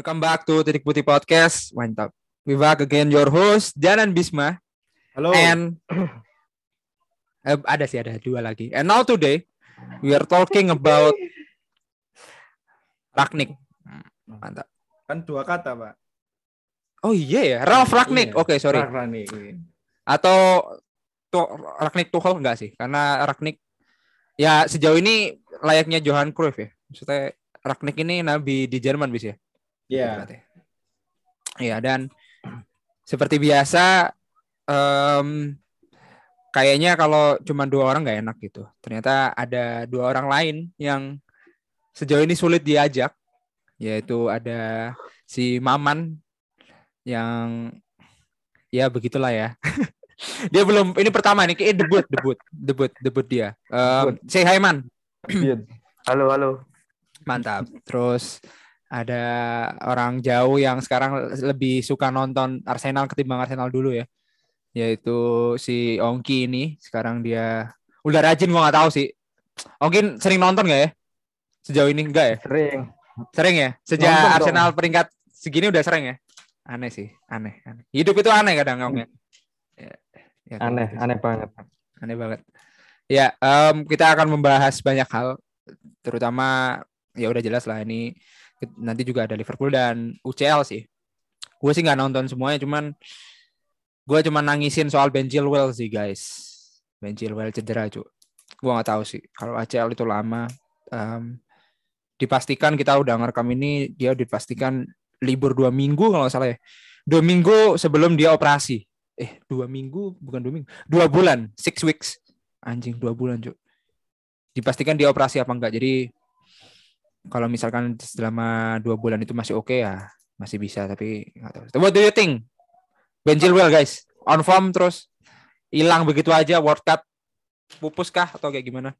Welcome back to Titik Putih Podcast. Mantap. We back again your host Janan Bisma Halo. and eh, ada sih ada dua lagi. And now today we are talking about Ragnik. Mantap. kan dua kata, Pak. Oh iya ya, Ralf Ragnik. Iya. Oke, sorry. Ragnik. Atau tuh Ragnik Tuchel enggak sih? Karena Ragnik ya sejauh ini layaknya Johan Cruyff ya. Maksudnya Ragnik ini nabi di Jerman bisa ya. Iya. Berarti. Iya dan seperti biasa em, kayaknya kalau cuma dua orang nggak enak gitu. Ternyata ada dua orang lain yang sejauh ini sulit diajak, yaitu ada si Maman yang ya begitulah ya. dia belum ini pertama nih kayak debut debut debut debut dia. Em, say hi Man. Iya. Halo, halo. Mantap. Terus ada orang jauh yang sekarang lebih suka nonton Arsenal ketimbang Arsenal dulu ya. Yaitu si Ongki ini. Sekarang dia udah rajin gua nggak tahu sih. Ongki sering nonton nggak ya? Sejauh ini enggak ya? Sering. Sering ya? Sejak Nonton dong. Arsenal peringkat segini udah sering ya? Aneh sih, aneh, aneh. Hidup itu aneh kadang Ong ya. Ya, Aneh, gitu aneh banget. aneh banget. Ya, em, kita akan membahas banyak hal, terutama ya udah jelas lah ini nanti juga ada Liverpool dan UCL sih. Gue sih nggak nonton semuanya, cuman gue cuman nangisin soal Ben Chilwell sih guys. Ben Chilwell cedera cu. Gue nggak tahu sih kalau ACL itu lama. Em, dipastikan kita udah ngerekam ini dia dipastikan libur dua minggu kalau nggak salah ya. Dua minggu sebelum dia operasi. Eh dua minggu bukan dua minggu, dua bulan, six weeks. Anjing dua bulan cuy. Dipastikan dia operasi apa enggak. Jadi kalau misalkan selama dua bulan itu masih oke ya masih bisa tapi nggak tahu. What do you think? Ben Chilwell guys, on form terus hilang begitu aja World Cup pupus kah atau kayak gimana?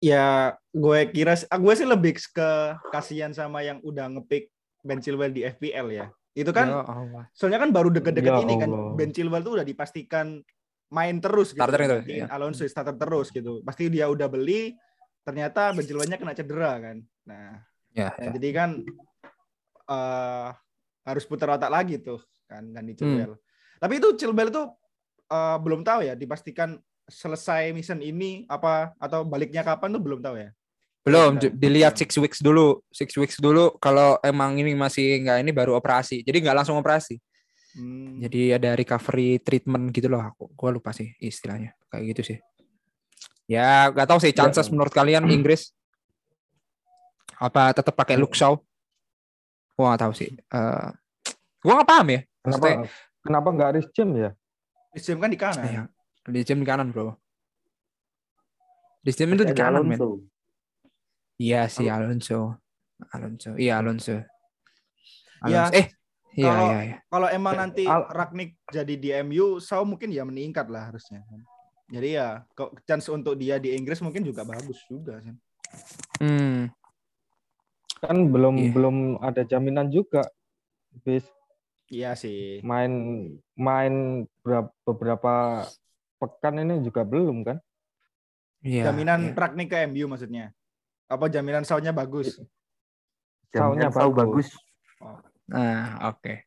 Ya, gue kira ah, gue sih lebih ke kasihan sama yang udah ngepick Ben Chilwell di FPL ya. Itu kan Ya Allah. soalnya kan baru deket-deket Ya ini kan. Ben Chilwell tuh udah dipastikan main terus gitu. Starter itu, Gantiin iya. Alonso starter terus gitu. Pasti dia udah beli ternyata Ben Chilwellnya kena cedera kan. Nah, Ya, Nah, ya. jadi kan eh harus putar otak lagi tuh kan ganti Hmm. Chilwell. Tapi itu Chilwell itu eh, belum tahu ya dipastikan selesai mission ini apa atau baliknya kapan tuh belum tahu ya. Belum ju- dilihat six weeks dulu, six weeks dulu kalau emang ini masih nggak ini baru operasi. Jadi nggak langsung operasi. Hmm. Jadi ada recovery treatment gitu loh. Aku gua lupa sih istilahnya. Kayak gitu sih. Ya nggak tahu sih chances Ya. menurut kalian Inggris apa tetap pakai Hmm. Luke Shaw? Gua nggak tahu sih. Eh gua nggak paham ya. Kenapa Maksudnya, kenapa nggak Rhys James ya? Jam kan di kanan. ya, di jam di kanan bro. Di jam itu di kanan men. Alonso. Iya sih Alonso. Alonso. Iya Alonso. Iya. Alonso. Eh, iya Kalau- iya iya. Kalau emang nanti Al- Ragnik jadi di MU, Shaw mungkin ya meningkat lah harusnya. Jadi ya kok chance untuk dia di Inggris mungkin juga bagus juga sih. Hmm. Kan belum Iya. belum ada jaminan juga. Bis Iya sih. main main berapa, beberapa pekan ini juga belum kan? Iya. Jaminan. Ragnik ke MU maksudnya. Apa jaminan Shaw-nya bagus? Tahu bagus. bagus. Nah, oke.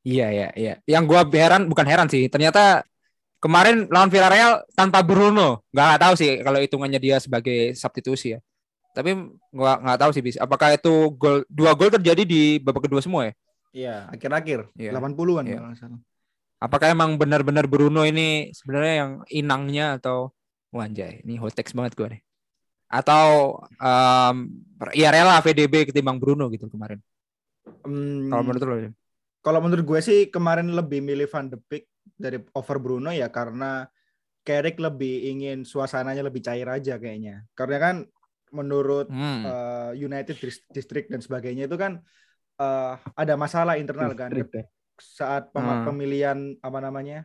Iya, iya, iya. Yang gua heran bukan heran sih. Ternyata kemarin lawan Villarreal tanpa Bruno. Nggak nggak tahu sih kalau hitungannya dia sebagai substitusi ya. Tapi gua nggak tahu sih bis. Apakah itu gol dua gol terjadi di babak kedua semua ya? Iya, akhir-akhir. Iya. 80-an kalau nggak salah. Apakah emang benar-benar Bruno ini sebenarnya yang inangnya atau wanjay? Ini hot takes banget gua nih. Atau em, ya rela VDB ketimbang Bruno gitu kemarin. Hmm, Kalau menurut lo? Kalau menurut gue sih kemarin lebih milih Van de Beek dari over Bruno ya karena Carrick lebih ingin suasananya lebih cair aja kayaknya. Karena kan menurut Hmm. eh, United Dis- District dan sebagainya itu kan eh, ada masalah internal kan ya. saat pem- Hmm. pemilihan apa namanya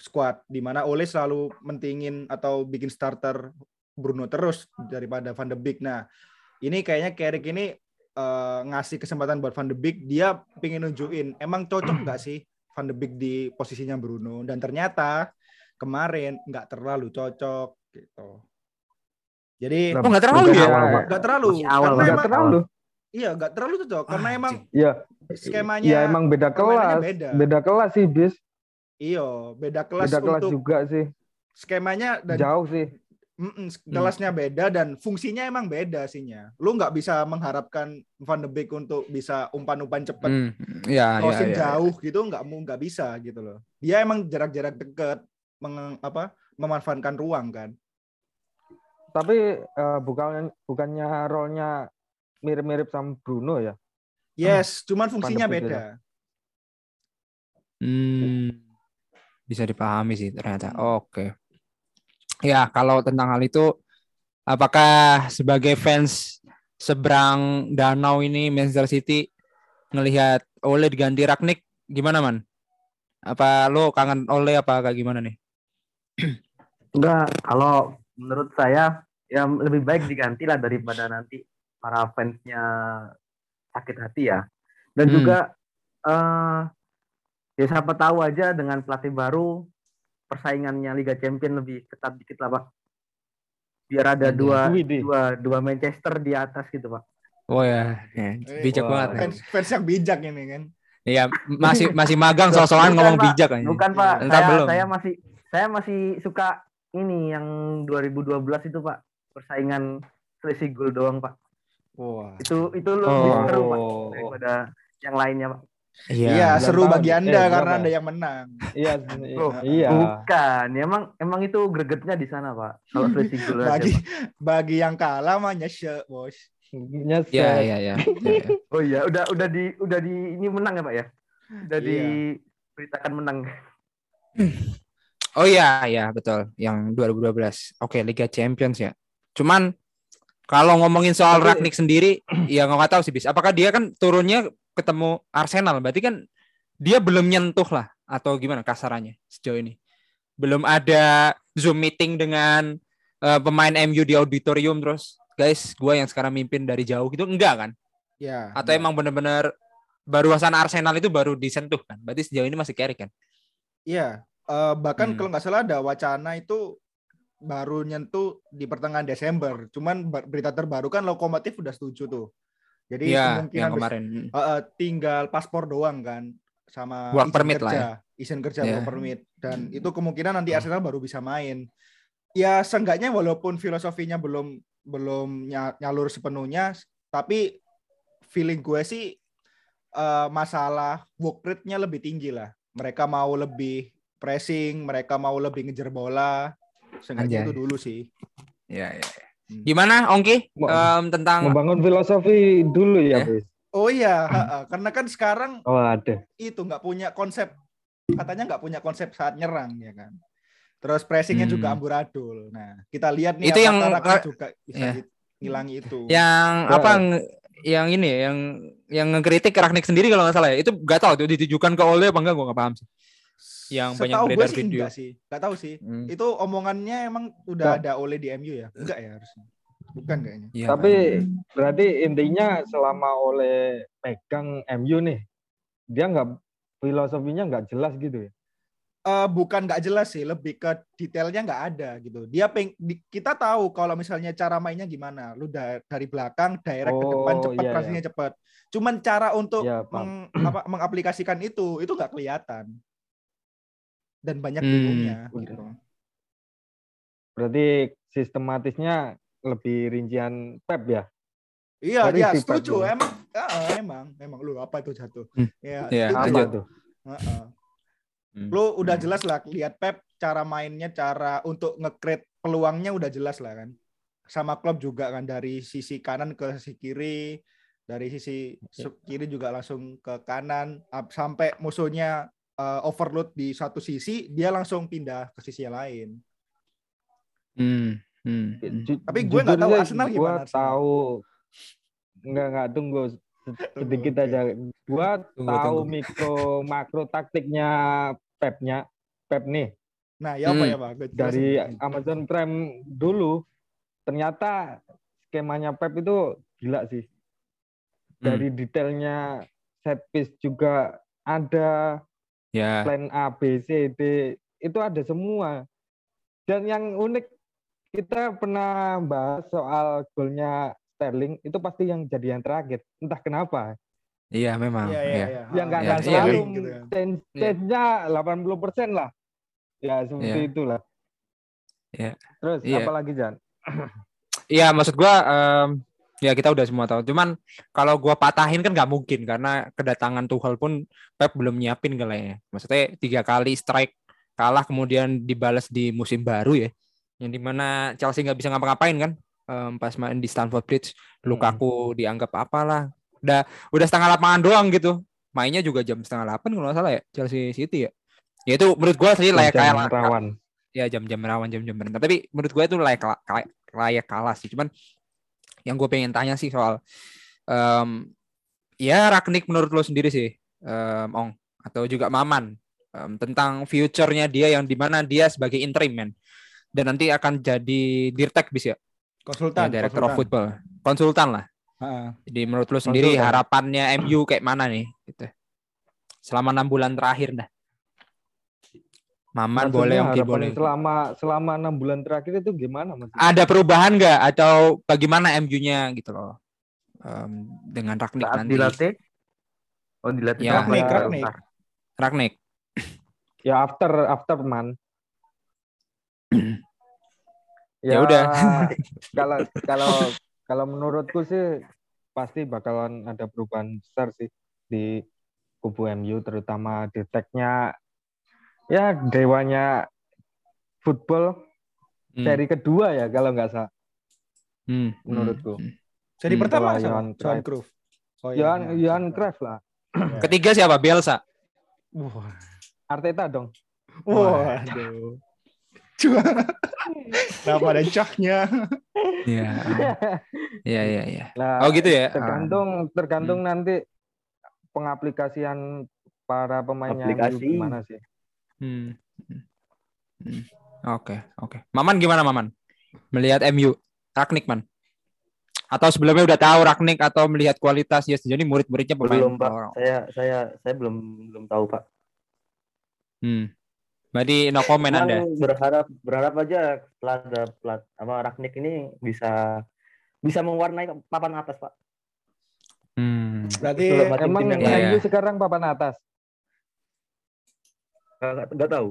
squad di mana Ole selalu mentingin atau bikin starter Bruno terus daripada Van de Beek. Nah, ini kayaknya Carrick ini eh, ngasih kesempatan buat Van de Beek. Dia pengen nunjukin emang cocok nggak sih Van de Beek di posisinya Bruno dan ternyata kemarin nggak terlalu cocok gitu. Jadi. Oh nggak terlalu ya? nggak terlalu awal karena emang Nggak terlalu. iya nggak terlalu cocok karena Ah, emang. Iya, skemanya iya emang beda kelas. beda. Beda. kelas sih, bis. iya beda kelas Beda kelas untuk juga sih. skemanya dan Jauh sih. Mm-mm, kelasnya beda dan fungsinya emang beda sihnya. Lu nggak bisa mengharapkan Van de Beek untuk bisa umpan-umpan cepat, Hmm, ya, ya, crossing ya. jauh gitu nggak mau nggak bisa gitu loh. Dia emang jarak-jarak dekat meng, apa memanfaatkan ruang kan. Tapi eh, bukan bukannya role-nya mirip-mirip sama Bruno ya? Yes, cuman fungsinya beda. Hmm, bisa dipahami sih ternyata. Oke. Ya, kalau tentang hal itu, apakah sebagai fans seberang danau ini Manchester City ngelihat Ole diganti Ragnik gimana man? Apa lo kangen Ole apa kayak gimana nih? Enggak, kalau menurut saya ya lebih baik diganti lah daripada nanti para fansnya sakit hati ya. Dan Hmm. juga eh ya siapa tahu aja dengan pelatih baru persaingannya Liga Champion lebih ketat dikit lah pak. Biar ada Anjay. dua Widih. dua dua Manchester di atas gitu pak. Oh ya, ya, bijak Wah. banget. ya. Fans, fans yang bijak ini kan. Iya, masih masih magang soal-soalan Bukan, ngomong Pak. bijak aja. Bukan pak, saya belum. saya masih saya masih suka ini yang 2012 itu pak persaingan selisih gol doang pak. Wah. Itu itu lebih Oh. seru pak daripada yang lainnya pak. Iya, sembilan seru tahun. bagi Eh, Anda berapa? karena Anda yang menang. Iya, Oh, iya. Bukan, emang emang itu gregetnya di sana pak. Kalau selisih gol aja. Bagi bagi yang kalah mah nyesek, Bos. Nyeset. Iya, iya, iya. iya. Oh iya, udah udah di udah di ini menang ya pak ya. Udah Iya. diberitakan menang. Oh iya, iya betul. Yang 2012. Oke, Liga Champions ya. Cuman kalau ngomongin soal Tapi- Ragnik sendiri, ya nggak tahu sih bis. Apakah dia kan turunnya ketemu Arsenal? Berarti kan dia belum nyentuh lah atau gimana kasarannya sejauh ini? Belum ada Zoom meeting dengan eh, pemain MU di auditorium terus, guys, gua yang sekarang mimpin dari jauh gitu enggak kan? Ya. Atau emang bener-bener baru wacana Arsenal itu baru disentuh kan? Berarti sejauh ini masih carry kan? Iya, eh, bahkan Hmm. kalau nggak salah ada wacana itu baru nyentuh di pertengahan Desember. Cuman ber- berita terbaru kan Lokomotif udah setuju tuh. Jadi Iya, kemungkinan yang bes- kemarin. eh, eh, tinggal paspor doang kan sama Work izin permit lah kerja, ya. izin kerja Iya. work permit dan itu kemungkinan nanti Arsenal baru bisa main. Ya seenggaknya walaupun filosofinya belum belum nya- nyalur sepenuhnya, tapi feeling gue sih eh, masalah work rate-nya lebih tinggi lah. Mereka mau lebih pressing, mereka mau lebih ngejar bola. Seenggaknya Anjay. itu dulu sih. Ya, ya. ya. Hmm. Gimana Ongki Em, tentang Membangun filosofi dulu ya. Bis. Oh iya, ha-ha. karena kan sekarang Oh, ada. itu nggak punya konsep katanya nggak punya konsep saat nyerang ya kan. Terus pressingnya Hmm. juga amburadul. Nah kita lihat nih Itu yang, juga bisa ya. di- ngilangi itu. yang Ya. apa yang ini ya, yang yang ngekritik Ragnik sendiri kalau nggak salah ya. Itu nggak tahu itu ditujukan ke Ole apa enggak gua nggak paham sih. Yang banyak Setahu gue beredar sih video. enggak sih, nggak tahu sih. Hmm. Itu omongannya emang udah ada oleh di MU ya? Enggak ya harusnya. Bukan kayaknya. Iya. Tapi berarti intinya selama oleh pegang MU nih, dia nggak filosofinya nggak jelas gitu ya. Eh, bukan nggak jelas sih, lebih ke detailnya nggak ada gitu. Dia peng, di- kita tahu kalau misalnya cara mainnya gimana. Lu da- dari belakang, direct ke depan Oh, cepat, iya, pressingnya cepat. Cuman cara untuk Iya, meng- apa, mengaplikasikan itu, itu nggak kelihatan. Dan banyak Hmm, bingungnya. Gitu. Berarti sistematisnya lebih rincian Pep ya. Iya, Dari ya si Pep setuju. dulu. Emang, ah, emang, emang lu apa itu jatuh? Hmm. Ya, Iya, setuju. Apa lanjut. tuh? Heeh. Hmm. Lu udah jelas lah lihat Pep cara mainnya, cara untuk nge-create peluangnya udah jelas lah kan. Sama klub juga kan dari sisi kanan ke sisi kiri, dari sisi su- kiri juga langsung ke kanan sampai musuhnya uh, overload di satu sisi, dia langsung pindah ke sisi yang lain. Hmm, hmm, hmm. Tapi gue nggak tahu Arsenal Gue gimana, Arsenal. tahu nggak nggak tunggu se- sedikit aja. Gue Tunggu, tahu tunggu. mikro makro taktiknya Pepnya Pep nih Nah, ya apa Hmm. ya, Pak? Gue dari. Amazon Prime dulu. Ternyata skemanya Pep itu gila sih. Dari detailnya set piece juga ada Ya. plan A, B, C, D itu ada semua. Dan yang unik kita pernah bahas soal golnya Sterling itu pasti yang jadi yang terakhir. Entah kenapa. Iya memang. Iya, Iya. iya, iya. Yang nggak Iya, nggak iya. selalu Iya. change-nya 80% lah. Ya seperti Iya. itulah. Iya. Terus Iya. apa lagi Jan? Iya maksud gua em, ya kita udah semua tahu. Cuman kalau gua patahin kan nggak mungkin karena kedatangan Tuchel pun Pep belum nyiapin kayaknya. Maksudnya tiga kali strike kalah kemudian dibalas di musim baru ya. Yang di mana Chelsea nggak bisa ngapa-ngapain kan em, pas main di Stamford Bridge. Lukaku dianggap apalah. Udah udah setengah lapangan doang gitu. Mainnya juga jam setengah delapan kalau nggak salah ya Chelsea City ya. Ya itu menurut gua sih layak kalah rawan. ya jam-jam rawan jam-jam tapi menurut gue itu layak layak, layak kalah sih cuman yang gue pengen tanya sih soal em, ya Ragnik menurut lo sendiri sih em, Ong atau juga Maman em, tentang future-nya dia yang di mana dia sebagai interim man dan nanti akan jadi dirtek bis ya, ya Konsultan. director of konsultan. football konsultan lah Ha-ha. jadi menurut lo sendiri Konsultan. harapannya MU kayak mana nih gitu selama enam bulan terakhir dah Maman Maksudnya boleh Ongki harapannya boleh Selama selama enam bulan terakhir itu gimana mas? ada perubahan nggak atau bagaimana MU-nya gitu loh Em, dengan Ragnik Saat nanti dilatih. Oh dilatih Ya. Ragnik. Ragnik. Ragnik Ya after after man. Ya udah. kalau kalau kalau menurutku sih pasti bakalan ada perubahan besar sih di kubu MU terutama di tag-nya ya dewanya football Hmm, seri kedua ya kalau nggak salah hmm, menurutku. hmm. Jadi Hmm, pertama Johan Johan Cruyff. Cruyff. Oh, Johan iya. Johan Cruyff lah ketiga siapa Bielsa Wah. Arteta dong Waduh. Cuma Kenapa ada cahnya? Iya iya iya iya Nah, oh gitu ya tergantung tergantung nanti pengaplikasian para pemainnya Aplikasi. gimana sih Hmm, hmm, hmm. oke oke Maman gimana Maman melihat MU Ragnik man atau sebelumnya udah tahu Ragnik atau melihat kualitas ya jadi murid-muridnya pemain Belum pak. orang- Saya saya saya belum belum tahu pak. hmm. berarti no comment anda berharap berharap aja ada plat apa Ragnik ini bisa bisa mewarnai papan atas pak. hmm. Berarti Betul, emang. MU sekarang papan atas Nggak, tahu.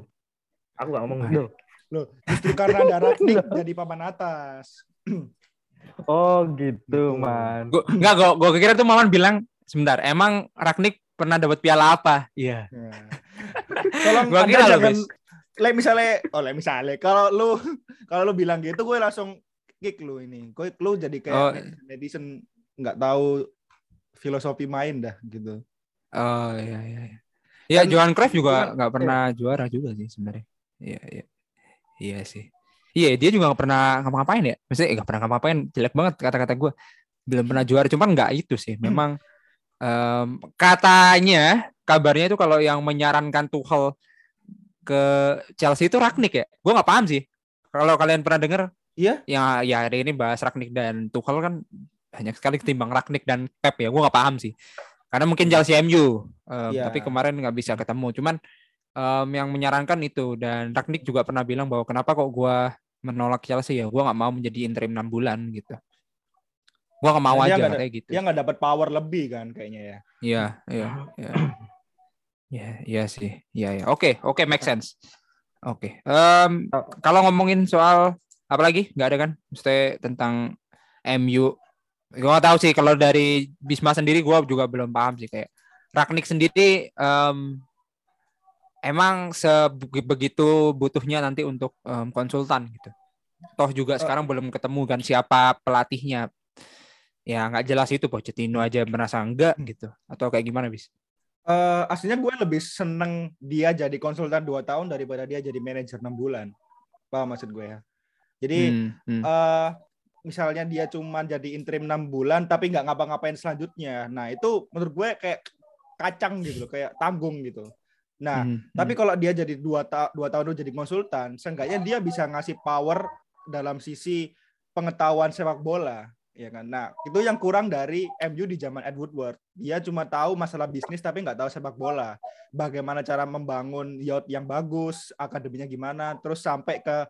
Aku nggak ngomong itu. loh, justru karena ada Ragnik jadi papan atas. oh gitu Gitu. man Gua, enggak, gua, gua kira tuh Maman bilang sebentar, emang Ragnik pernah dapat piala apa? Iya. Ya. Tolong Gua Anda kira loh, jangan Bis. le misalnya oh le misalnya kalau lu kalau lu bilang gitu gue langsung kick lu ini. Gue lu jadi kayak Oh. netizen nggak tahu filosofi main dah gitu. Oh iya iya. Iya. Ya Kan- Johan Cruyff juga kan- nggak pernah juara juga sih sebenarnya. Iya iya. Iya sih. Iya dia juga nggak pernah ngapa-ngapain ya. Maksudnya nggak pernah ngapa-ngapain. Jelek banget kata-kata gue. Belum pernah juara. Cuman nggak itu sih. Memang em, katanya kabarnya itu kalau yang menyarankan Tuchel ke Chelsea itu Ragnik ya. Gue nggak paham sih. Kalau kalian pernah dengar Iya. yang ya hari ini bahas Ragnik dan Tuchel kan banyak sekali ketimbang Ragnik dan Pep ya. Gue nggak paham sih. Karena mungkin Chelsea MU, em, Iya. tapi kemarin nggak bisa ketemu. Cuman em, yang menyarankan itu dan Ragnik juga pernah bilang bahwa kenapa kok gue menolak Chelsea ya, gue nggak mau menjadi interim 6 bulan gitu. Gue nggak mau Dia aja ada- kayak gitu. Dia nggak dapat power lebih kan kayaknya ya. Iya, iya, iya. Iya, iya sih. Iya, iya. Oke, oke, make sense. Oke. Em, kalau ngomongin soal apa lagi? Nggak ada kan? Maksudnya tentang MU. Gue nggak tahu sih kalau dari Bisma sendiri gue juga belum paham sih kayak Ragnik sendiri em, emang sebegitu butuhnya nanti untuk em, konsultan gitu. Toh juga Eh. sekarang belum ketemu kan siapa pelatihnya. Ya nggak jelas itu Pochettino aja merasa enggak gitu. Atau kayak gimana bis? Eh, aslinya gue lebih seneng dia jadi konsultan 2 tahun daripada dia jadi manajer 6 bulan. Paham maksud gue ya? Jadi Hmm, hmm. eh misalnya dia cuma jadi interim 6 bulan tapi nggak ngapa-ngapain selanjutnya. Nah, itu menurut gue kayak kacang gitu loh, kayak tanggung gitu. Nah, Hmm, tapi kalau dia jadi dua, ta dua tahun dulu jadi konsultan, seenggaknya dia bisa ngasih power dalam sisi pengetahuan sepak bola, ya kan? Nah, itu yang kurang dari MU di zaman Ed Woodward. Dia cuma tahu masalah bisnis tapi nggak tahu sepak bola. Bagaimana cara membangun yacht yang bagus, akademinya gimana, terus sampai ke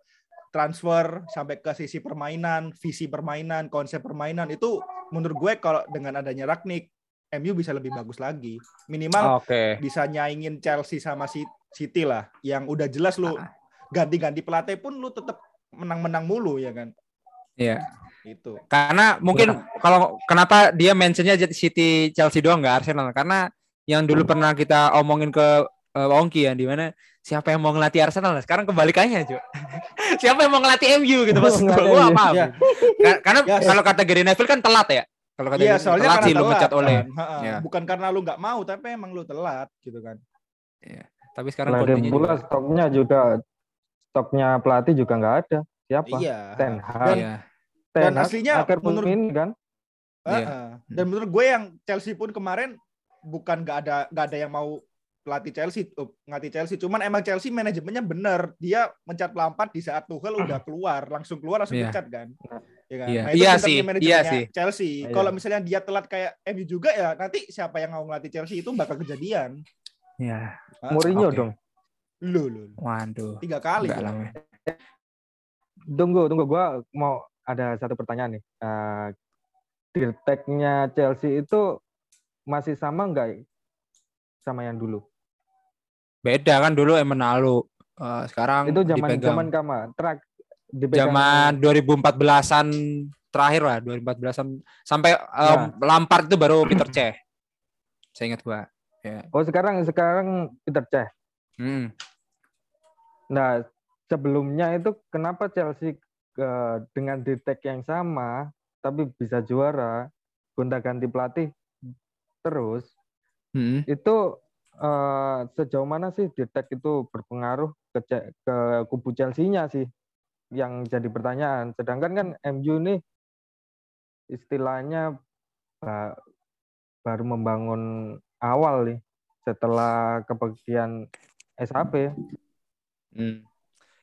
transfer sampai ke sisi permainan, visi permainan, konsep permainan itu menurut gue kalau dengan adanya Ragnik MU bisa lebih bagus lagi. Minimal Oke. bisa nyaingin Chelsea sama Si- City lah yang udah jelas lu Ah. ganti-ganti pelatih pun lu tetap menang-menang mulu ya kan. Iya. Itu. Karena mungkin kalau kenapa dia mentionnya City Chelsea doang nggak Arsenal karena yang dulu pernah kita omongin ke uh, Ongki ya di mana siapa yang mau ngelatih Arsenal nah, sekarang kebalikannya cuy siapa yang mau ngelatih MU gitu maksud gua Ngelatih gua MU. paham Ya. Ka- karena Ya. kalau kata Gary Neville kan telat ya kalau kata Iya, Gary soalnya telat karena sih lu mecat oleh kan. Ya. Bukan karena lu nggak mau, tapi emang lu telat gitu kan. tapi sekarang Lagi pula juga- stoknya juga stoknya pelatih juga nggak ada. Siapa? Iya. Ten Hag. Iya. Ten dan aslinya akhir menurut- ini kan. Iya. Ha-ha. Dan menurut gue yang Chelsea pun kemarin bukan nggak ada nggak ada yang mau pelatih Chelsea, oh, ngelatih Chelsea. Cuman emang Chelsea manajemennya bener. Dia mencat Lampard di saat Tuchel udah keluar, langsung keluar langsung Iya. pecat kan. Ya kan? Iya. Nah, itu Iya sih, manajemennya iya sih. Chelsea. Iya. Kalau misalnya dia telat kayak MU juga ya nanti siapa yang mau ngelatih Chelsea itu bakal kejadian. Iya. Ah, Mourinho oke. dong. Lu, lu, waduh Tiga kali. Enggak men. Tunggu, tunggu. Gua mau ada satu pertanyaan nih. Eh Dirteknya Chelsea itu masih sama nggak sama yang dulu? Beda kan dulu Emenalu uh, sekarang itu zaman dipegang zaman kama dipegang zaman 2014-an terakhir lah 2014-an sampai um, Ya. Lampard itu baru Peter Cech saya ingat gua ya Oh sekarang sekarang Peter Cech. Hmm. Nah sebelumnya itu kenapa Chelsea eh, dengan detek yang sama tapi bisa juara gonta-ganti pelatih terus Hmm. itu eh, sejauh mana sih detek itu berpengaruh ke ke kubu Chelsea-nya sih yang jadi pertanyaan. Sedangkan kan MU ini istilahnya ba- baru membangun awal nih setelah kebagian SAP. Hmm.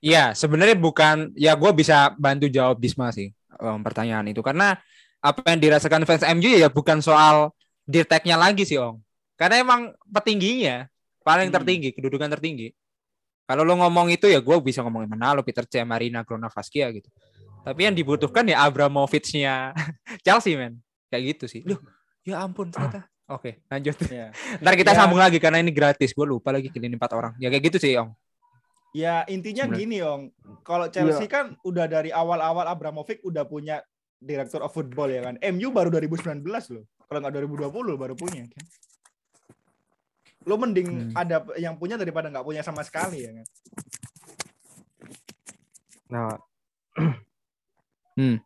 Iya, sebenarnya bukan ya gue bisa bantu jawab Bisma sih um, pertanyaan itu karena apa yang dirasakan fans MU ya bukan soal dirteknya lagi sih Om. Karena emang petingginya paling Hmm. tertinggi, kedudukan tertinggi. Kalau lo ngomong itu ya gue bisa ngomongin Manalo, Peter C, Marina, Grona Vasquia gitu. Tapi yang dibutuhkan ya Abramovich-nya Chelsea men. Kayak gitu sih. Loh, ya ampun ternyata. Oke, lanjut. Iya. Ntar kita Ya. sambung lagi karena ini gratis. Gue lupa lagi kilin empat orang. Ya kayak gitu sih, Om. Ya intinya Sebenarnya. gini Ong, kalau. Chelsea kan udah dari awal-awal Abramovich udah punya direktur of football ya kan. MU baru 2019 loh. Kalau nggak 2020 baru punya kan. Lo mending Hmm. ada yang punya daripada nggak punya sama sekali ya kan. Nah, Hmm.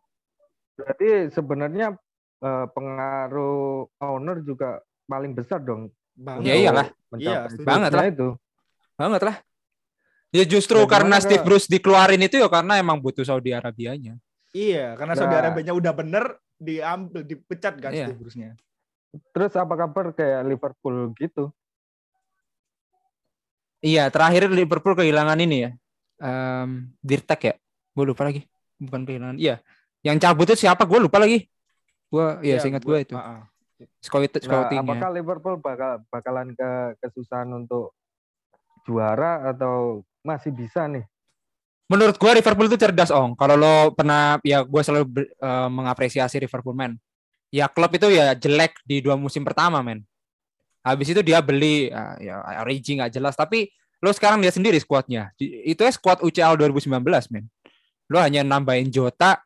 berarti sebenarnya eh, pengaruh owner juga paling besar dong. Bang. Ya iyalah. Iya, banget lah. itu. Banget lah. Ya justru Nah, karena Steve? Bruce dikeluarin itu ya karena emang butuh Saudi Arabianya. Iya, karena Saudi Nah. Arabia udah bener diambil dipecat kan Iya. Steve Bruce-nya. Terus apa kabar kayak Liverpool gitu? Iya, terakhir Liverpool kehilangan ini ya. Em Dirtek ya. Gue lupa lagi. Bukan kehilangan. Iya. Yang cabut itu siapa? Gue lupa lagi. Gue ya, seingat gue itu. Ah, ah. Scout Nah, apakah Liverpool bakal bakalan ke kesusahan untuk juara atau masih bisa nih? Menurut gue Liverpool itu cerdas ong. Kalau lo pernah ya gue selalu ber- eh, mengapresiasi Liverpool man. Ya klub itu ya jelek di dua musim pertama men. Habis itu dia beli ah, ya Origi nggak jelas. Tapi lo sekarang lihat sendiri skuadnya. Di- Itu ya skuad UCL 2019 men. Lo hanya nambahin Jota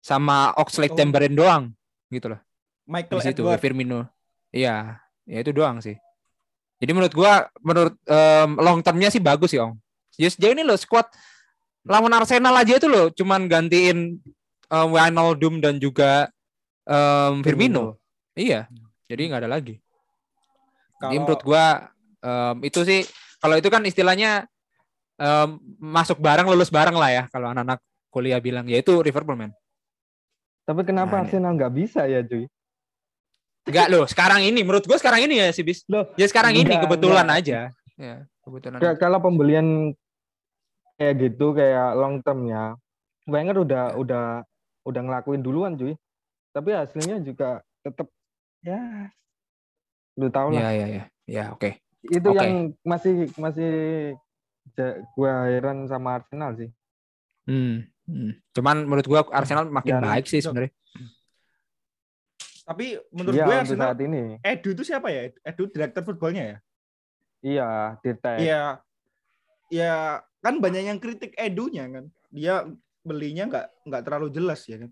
sama Oxlade Oh. Chamberlain doang gitu loh. Michael situ Edward. Firmino. Iya, ya itu doang sih. Jadi menurut gua menurut em, long termnya sih bagus sih, Ong. Ya sejauh ini lo squad lawan Arsenal aja itu loh cuman gantiin um, Wijnaldum dan juga em, Firmino. Iya. Jadi nggak ada lagi. Jadi Kalau- menurut gua em, itu sih kalau itu kan istilahnya em, masuk bareng lulus bareng lah ya kalau anak-anak kuliah bilang ya itu Liverpool man. Tapi kenapa Nah, ini- Arsenal nggak bisa ya, cuy? Enggak loh, sekarang ini menurut gua sekarang ini ya sih bis. Loh, Ya sekarang ini enggak, kebetulan enggak. aja. Ya, kebetulan. Kayak aja. kalau pembelian kayak gitu kayak long termnya, Wenger udah Ya. udah udah ngelakuin duluan, cuy. Tapi hasilnya juga tetap ya lu tau lah. Ya, ya, ya. Ya, oke. Itu Oke. yang masih masih gua heran sama Arsenal sih. Hmm. hmm. Cuman menurut gua Arsenal makin Ya, baik sih sebenarnya. Tapi menurut Iya gue Arsenal saat ini. Edu itu siapa ya? Edu direktur footballnya ya? Iya, Dirtek. Iya. Ya kan banyak yang kritik Edunya kan. Dia belinya nggak nggak terlalu jelas ya kan.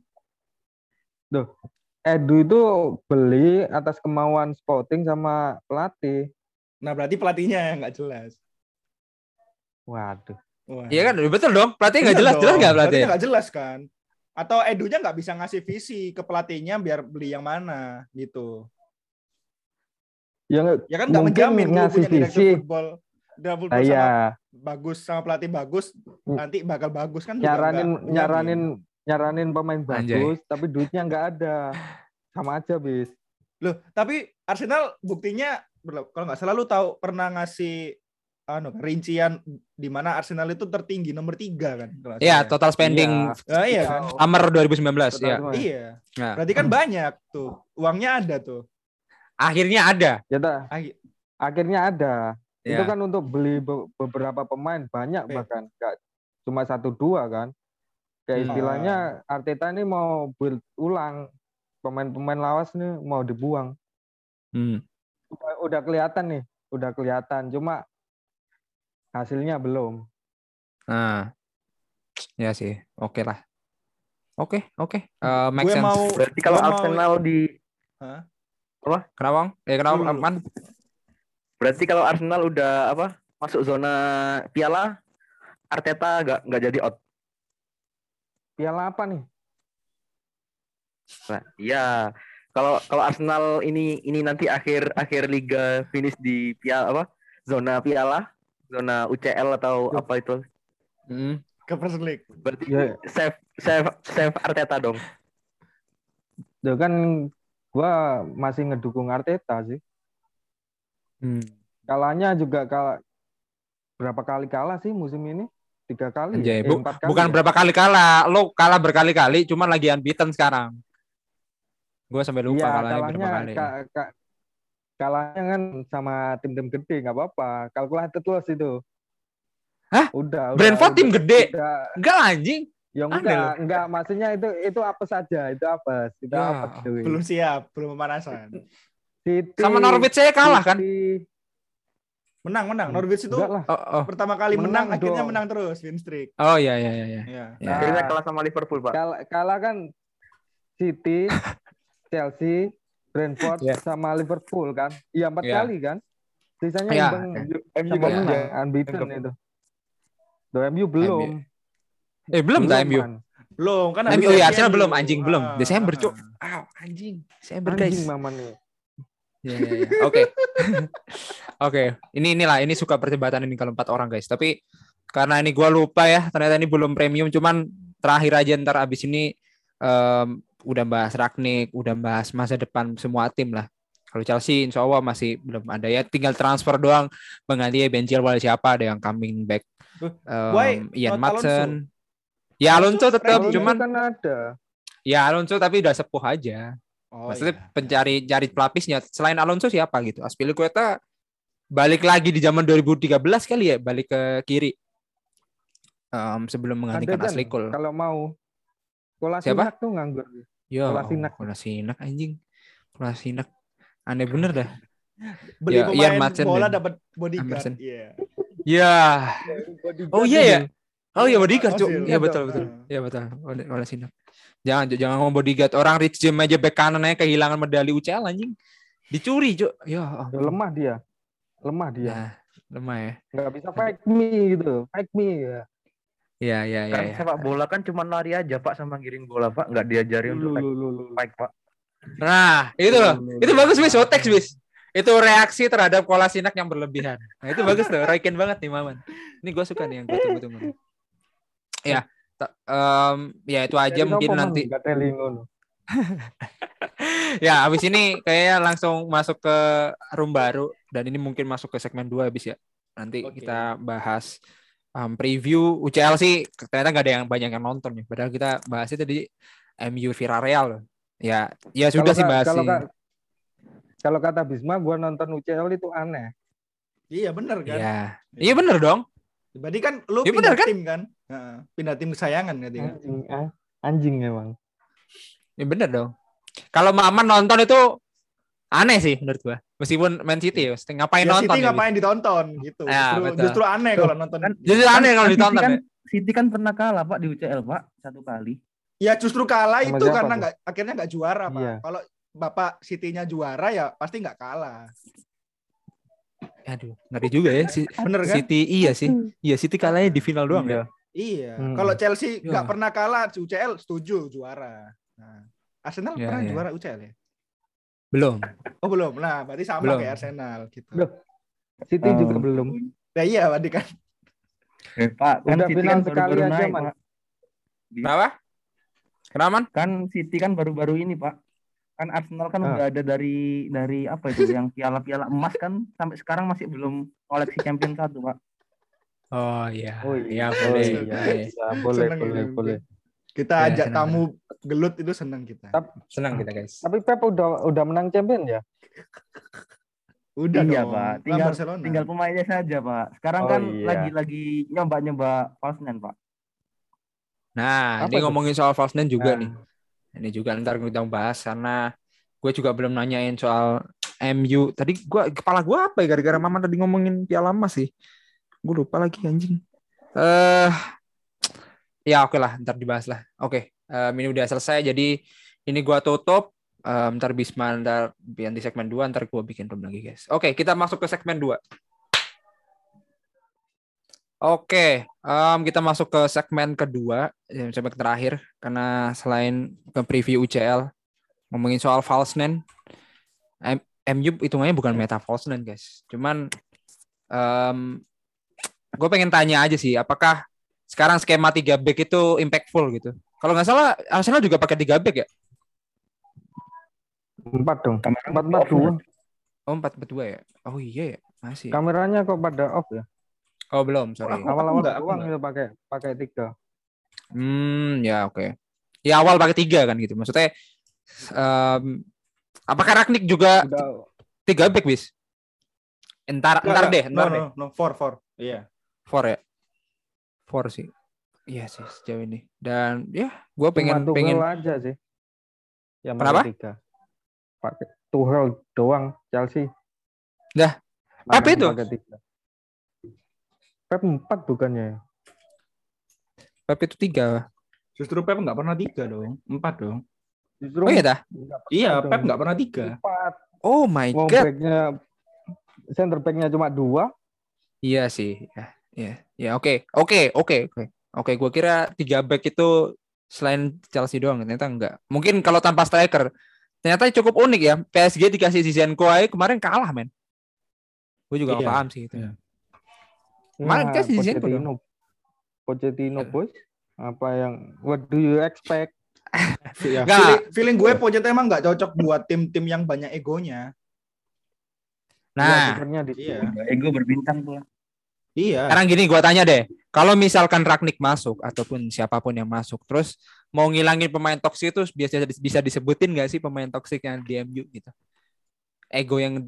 Edu itu beli atas kemauan scouting sama pelatih. Nah berarti pelatihnya yang nggak jelas. Waduh. Wah. Iya kan betul dong. Pelatih nggak Bener jelas jelas dong. nggak pelatih? Nggak jelas kan? Atau Edunya nggak bisa ngasih visi ke pelatihnya biar beli yang mana gitu. Ya, Ya kan nggak menjamin ngasih visi. football. Direktur nah, football sama iya, bagus sama pelatih bagus Hmm. nanti bakal bagus kan juga nyaranin nyaranin nyaranin pemain Anjay. bagus, tapi duitnya nggak ada. Sama aja, bis. Loh, tapi Arsenal buktinya kalau nggak salah lu tahu pernah ngasih anu rincian di mana Arsenal itu tertinggi nomor tiga kan? Iya, ya. total spending Ah, iya kan? summer 2019 Total ya. Iya. Nah, Berarti kan banyak tuh. Uangnya ada tuh. akhirnya ada. Ya akhirnya ada. Itu Ya. kan untuk beli be- beberapa pemain banyak Iya. bahkan nggak cuma satu dua kan. Kayak Hmm. istilahnya Arteta ini mau build ulang pemain-pemain lawas nih mau dibuang. Hmm. Udah, udah kelihatan nih, udah kelihatan. Cuma hasilnya belum. Nah, ya sih, oke lah. Oke, oke, Eh, make gue sense. mau Berarti kalau gue mau- Arsenal di Hah? Kenapa, Bang? Eh, kenapa, Dulu. Man? berarti kalau Arsenal udah apa masuk zona piala Arteta nggak nggak jadi out. Piala apa nih? Nah, iya. Kalau kalau Arsenal ini ini nanti akhir akhir liga finish di piala apa? Zona piala, zona UCL atau apa itu? Hmm. ke First League. Berarti Ya. save save save Arteta dong. Ya kan gua masih ngedukung Arteta sih. Hmm. Kalahnya juga kalah berapa kali kalah sih musim ini? Tiga kali. Anjay, ya? Eh, bu- empat kali bukan ya? berapa kali kalah, lo kalah berkali-kali, cuman lagi unbeaten sekarang. Gue sampai lupa Iya, kalahnya kalahnya berapa kali. ka- ka- kalahnya kan sama tim-tim gede nggak apa-apa. Calculated loss itu. Hah? Udah. udah, Brentford tim gede? udah. Enggak lah, anjing. Ya enggak, enggak maksudnya itu itu apa saja, itu apa? Itu Ya, apa itu? Belum siap, belum pemanasan. City, Sama Norwich saya kalah kan? Menang, menang. Norwich itu. Oh, oh. pertama kali menang, Menang akhirnya dong. menang terus win streak. Oh iya iya iya iya. Ya. Ya. Akhirnya Nah. kalah sama Liverpool, Pak. Kalah, kalah kan City, Chelsea, Brentford Ya. sama Liverpool kan? Iya empat Ya. kali kan? Sisanya Ya, imbang MU sama juga. menang, unbeaten MU. itu. Do MU belum. Eh belum dah MU. Belum kan MU ya Arsenal Arsenal belum anjing belum. Ah, Desember cuk. Ah, anjing. Desember guys. Anjing mama nih. Ya, ya, ya. Oke. Oke. Ini inilah ini suka perdebatan ini kalau empat orang guys. Tapi karena ini gua lupa ya, ternyata ini belum premium. Cuman terakhir aja ntar abis ini em, udah bahas Ragnik, udah bahas masa depan semua tim lah. Kalau Chelsea insya Allah masih belum ada ya, tinggal transfer doang mengganti Ben Chilwell siapa ada yang coming back. Em, why Ian Madsen. Ya Alonso tetap, cuman kan ada. ya Alonso tapi udah sepuh aja. Oh, Maksudnya iya. pencari cari pelapisnya selain Alonso siapa gitu? Aspilicueta balik lagi di zaman 2013 kali ya, balik ke kiri. Em, sebelum menggantikan kan Ashley Cole. kalau mau Siapa? Kolasinac tuh nganggur. Ya, Kolasinac. Kolasinak anjing. Kolasinak. Aneh bener dah. beli ya, Ian pemain Madsen bola dapat bodyguard. Iya. Ya. Oh iya ya. Oh iya bodyguard, Cuk. Ozil. Iya Iya betul betul. Iya betul. Kolasinak. Jangan jangan ngomong bodyguard. Orang Rich James aja back kanan aja kehilangan medali UCL anjing. Dicuri, Cuk. Ya, Ya, ampun. lemah dia. Lemah dia. Ya, lemah ya. Nggak bisa fake me gitu. Fake me ya. Iya, iya, iya. Kan ya. sepak bola kan cuma lari aja, Pak, sama giring bola, Pak. Nggak diajari untuk lu. spike, Pak. Nah, itu loh. Itu bagus wis, Otex wis. Itu reaksi terhadap Kolasinak yang berlebihan. Nah, itu bagus tuh. Raiken banget nih, Maman. Ini gue suka nih yang gue tunggu-tunggu. Ya, em, ya itu aja Jadi mungkin nanti. Ya, habis ini kayaknya langsung masuk ke room baru dan ini mungkin masuk ke segmen 2 habis ya. Nanti Oke. kita bahas em, preview UCL sih ternyata nggak ada yang banyak yang nonton ya. Padahal kita bahasnya tadi MU Villarreal. Ya, ya sudah Kalau sih bahas kalau kalau kata Bisma, gua nonton UCL itu aneh. Iya bener kan. Iya. Iya bener dong. Berarti kan lu Ya pindah bener kan? tim kan? Heeh, pindah tim kesayangan gitu kan. Anjing, ah, anjing emang. Ya bener dong. Kalau Maman nonton itu aneh sih menurut gua. Meskipun Man City ya, mesti ngapain Ya, nonton City ya, ngapain ditonton gitu. Ya, justru, betul. justru aneh kalau nonton. Kan- Jadi aneh kalau City ditonton kan, ya. City kan pernah kalah pak di UCL pak satu kali. Ya justru kalah Sama itu siapa karena nggak akhirnya nggak juara, Pak. Iya. Kalau Bapak City-nya juara ya pasti nggak kalah. Aduh, ngeri juga ya si Bener kan? City iya sih. Iya City kalahnya di final doang ya. Iya. Hmm. Kalau Chelsea nggak Ya. pernah kalah di UCL setuju juara. Nah, Arsenal Ya, pernah ya. juara UCL ya? Belum. Oh belum. Nah, berarti sama Belum. kayak Arsenal gitu. Loh. City juga Oh. belum. Nah, iya, berarti kan. Eh, pak kan Udah City final kan sekali baru-baru aja, naik pak. Kenapa? Kenapa? Kan City kan baru-baru ini pak. Kan Arsenal kan Ah. udah ada dari dari apa itu yang piala-piala emas kan sampai sekarang masih belum koleksi champion satu pak. Oh iya. Oh iya Oh boleh. iya, boleh. iya, boleh, Seneng boleh, ini. boleh. Kita Ya, ajak senang, tamu gelut itu senang kita. Senang kita guys. Tapi Pep udah udah menang champion ya? Udah iya dong. pak. Tinggal Barcelona. tinggal pemainnya saja pak. Sekarang Oh, kan iya. lagi lagi nyoba-nyoba false nine pak. Nah, Apa ini ngomongin soal false nine juga Nah. nih. Ini juga ntar kita bahas karena gue juga belum nanyain soal MU. Tadi gua kepala gue apa ya gara-gara Mama tadi ngomongin Piala Emas sih. Gue lupa lagi anjing. Eh ya oke lah, ntar dibahas lah. Oke, em, ini udah selesai jadi ini gua tutup. Em, ntar Bisma ntar di segmen 2 ntar gua bikin room lagi guys. Oke, kita masuk ke segmen 2. Oke, em, kita masuk ke segmen kedua, yang segmen terakhir karena selain ke preview UCL ngomongin soal false nine, M- MU hitungannya bukan meta false nine guys. Cuman gue pengen tanya aja sih, apakah sekarang skema 3 back itu impactful gitu? Kalau nggak salah Arsenal juga pakai 3 back ya? Empat dong. Kamera Empat empat dua. Oh 4 4 2 ya? Oh iya ya, masih. Kameranya kok pada off ya? Oh belum, sorry. Awal-awal enggak, aku doang enggak. itu pakai pakai tiga. Hmm, ya oke. Ya awal pakai tiga kan gitu. Maksudnya em, apakah Ragnik juga Udah tiga back bis? Entar, Nggak, entar nggak. deh, No, entar no, deh. no, four, four. Iya. Four ya, four sih. Iya sih sejauh ini. Dan ya, gue pengen cuma pengen. Aja sih. Yang Kenapa? pakai tiga. Pakai Tuchel doang Chelsea. Dah, Pep itu? pakai tiga. Pep empat bukannya ya? Pep itu tiga. Justru Pep nggak pernah tiga dong. Empat dong. Justru Oh iya dah. Iya, dong. Pep nggak pernah tiga. Empat. Oh my Wong god. backnya center backnya cuma dua. Iya sih. Ya, ya, ya oke, oke, oke, oke. Oke, gue kira tiga back itu selain Chelsea doang. Ternyata enggak. Mungkin kalau tanpa striker. Ternyata cukup unik ya. PSG dikasih Zizenko aja kemarin kalah men. Gue juga nggak Iya. paham sih itu. Iya. Kemarin Nah, si Zinchenko dong. Pochettino. Pochettino Iya. boys. Apa yang what do you expect? Ya, feeling, feeling gue Pochettino emang nggak cocok buat tim-tim yang banyak egonya. Ya, Nah, kipernya di Iya. Ego berbintang tuh. Iya. sekarang gini gue tanya deh. Kalau misalkan Ragnik masuk ataupun siapa pun yang masuk, terus mau ngilangin pemain toksik itu biasa bisa disebutin gak sih pemain toksik yang di MU gitu? Ego yang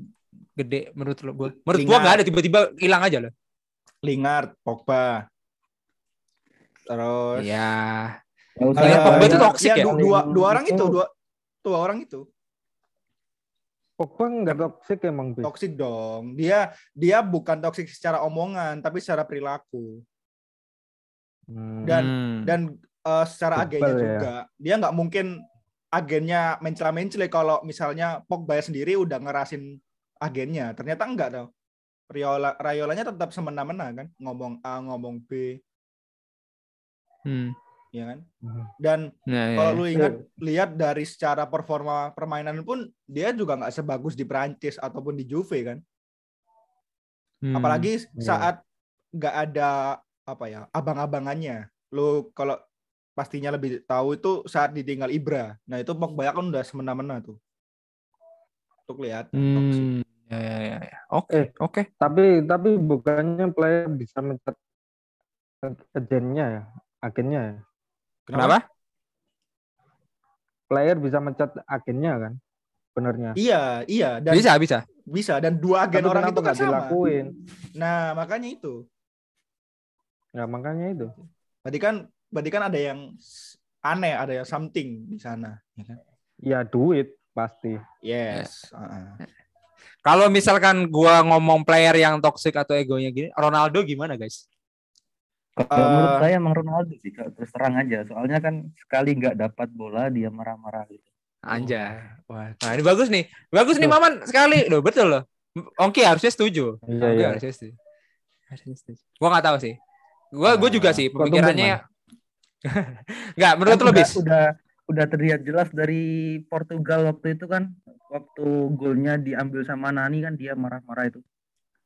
gede menurut lo gue. Menurut gue nggak ada tiba-tiba hilang aja loh. Lingard, Pogba. Terus Iya. Lingard, eh, Pogba itu toxic ya? Dua, dua, dua orang Itu- dua, dua orang itu Pogba nggak toxic emang bis. toksik dong. Dia dia bukan toksik secara omongan, tapi secara perilaku Hmm. dan Hmm. dan eh, secara Bebel agennya ya. juga. Dia nggak mungkin agennya mencela-mencela kalau misalnya Pogba sendiri udah ngerasin agennya. Ternyata enggak dong. Rayola Rayolanya tetap semena-mena kan, ngomong A, ngomong B, Hmm. ya kan? Hmm. Dan Nah, ya, Kalau ya. lu ingat lihat dari secara performa permainan pun dia juga nggak sebagus di Prancis ataupun di Juve kan. Hmm. Apalagi iya. saat nggak ada apa ya abang-abangannya. Lu kalau pastinya lebih tahu itu saat ditinggal Ibra. Nah itu Pogba kan udah semena-mena tuh. Untuk lihat. Hmm. Ya, ya, ya. Oke, Eh. oke. Tapi tapi bukannya player bisa mencat agennya ya, agennya ya. Kenapa? Player bisa mencat agennya kan, benernya. Iya, iya dan Bisa, bisa. bisa dan dua agen Tapi orang itu kan sama. dilakuin? Nah, makanya itu. Ya makanya itu. Berarti kan berarti kan ada yang aneh, ada yang something di sana, ya kan? Ya duit pasti. Yes. heeh. Kalau misalkan gua ngomong player yang toxic atau egonya gini, Ronaldo gimana guys? Kalau menurut Eh. saya emang Ronaldo sih terus terang aja. Soalnya kan sekali nggak dapat bola dia marah-marah gitu. Anjay. Wah, nah ini bagus nih. Bagus nih Maman sekali. Loh, betul loh. Oke, harusnya setuju. Iya, iya. harusnya setuju. Harusnya setuju. Gua nggak tahu sih. Gua gua juga sih pemikirannya Enggak, menurut Kan lo bis. udah udah terlihat jelas dari Portugal waktu itu kan waktu golnya diambil sama Nani kan dia marah-marah itu.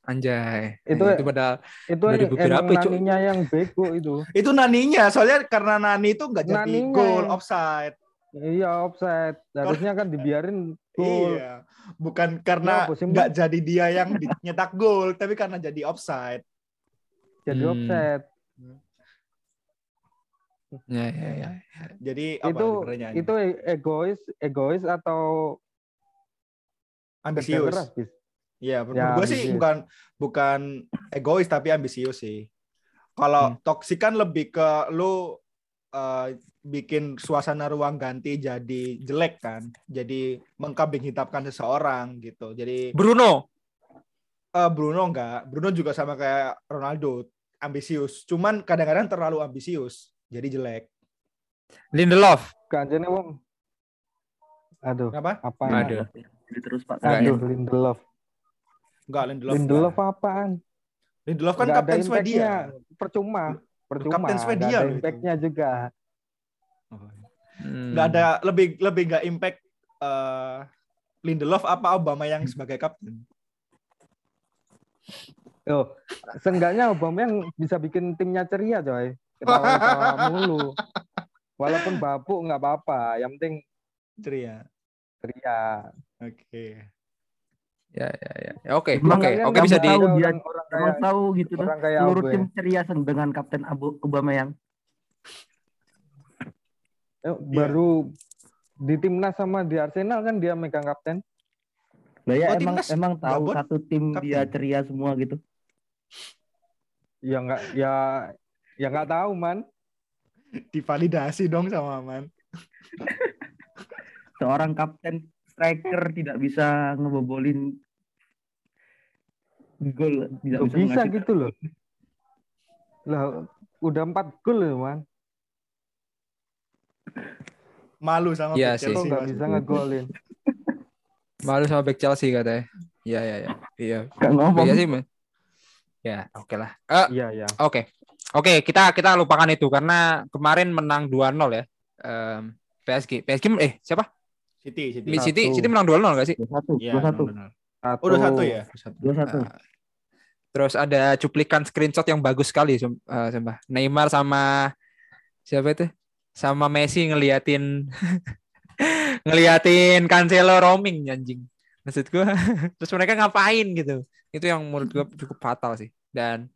Anjay. Itu- itu padahal Itu Dari Cuk. naninya yang bego itu. Itu naninya, soalnya karena Nani itu nggak jadi Naninya gol offside. Iya offside. Harusnya kan dibiarin gol. Iya. Bukan karena Ya, apa sih, nggak jadi dia yang nyetak gol, tapi karena jadi offside. Jadi Hmm. offside. ya ya ya. Jadi apa itu itu egois egois atau ambisius. Iya, menurut Ya, gue sih bukan bukan egois tapi ambisius sih. Kalau Hmm. toksik kan lebih ke lu eh, bikin suasana ruang ganti jadi jelek kan, jadi mengkambing hitamkan seseorang gitu. Jadi Bruno. eh, Bruno enggak, Bruno juga sama kayak Ronaldo, ambisius. Cuman kadang-kadang terlalu ambisius, jadi jelek. Lindelof. Kanjene wong. Aduh, Kenapa? apa Aduh. Jadi terus Pak. Aduh, Lindelof. Enggak, Lindelof. Lindelof enggak. apaan? Lindelof kan Nggak kapten Swedia. Percuma. Percuma. Kapten Swedia ada loh itu. impact-nya juga. Hmm. Nggak ada lebih lebih nggak impact eh, Lindelof apa Obama yang sebagai kapten. Oh, seenggaknya Aubameyang bisa bikin timnya ceria, coy. Ketawa-ketawa mulu. Walaupun bapuk nggak apa-apa, yang penting Ceria. Ceria. Oke. Ya ya ya. Ya, Oke, oke, oke bisa di tahu dia orang, orang kayak tahu gitu orang kayak Seluruh tim ceria dengan Kapten Abu Aubameyang. Eh, baru di timnas sama di Arsenal kan dia megang kapten. Lah ya Oh, emang timnas emang tahu Gabon satu tim dia kapten. ceria semua gitu. Ya nggak ya ya nggak tahu man. Divalidasi dong sama Man. Seorang kapten striker tidak bisa ngebobolin gol, tidak bisa, bisa gitu loh. Lah udah empat gol loh man. Malu sama Iya back Chelsea, nggak bisa ngegolin. malu sama back Chelsea katanya. Iya ya ya. Iya. Nggak ngomong. Iya sih, Mas. Ya, oke lah. Eh, Iya ya. Oke, oke kita kita lupakan itu karena kemarin menang 2-0 ya. Em, PSG, PSG eh siapa? City, City. Mi- City, Satu. City menang 2-0 gak sih? Dua satu, Iya, dua satu, benar. Oh, udah satu ya? Satu. dua satu. Ah. Terus ada cuplikan screenshot yang bagus sekali, eh, sumpah. Neymar sama siapa itu? Sama Messi ngeliatin ngeliatin Cancelo roaming anjing. Maksud gua, terus mereka ngapain gitu. Itu yang menurut gua cukup fatal sih. Dan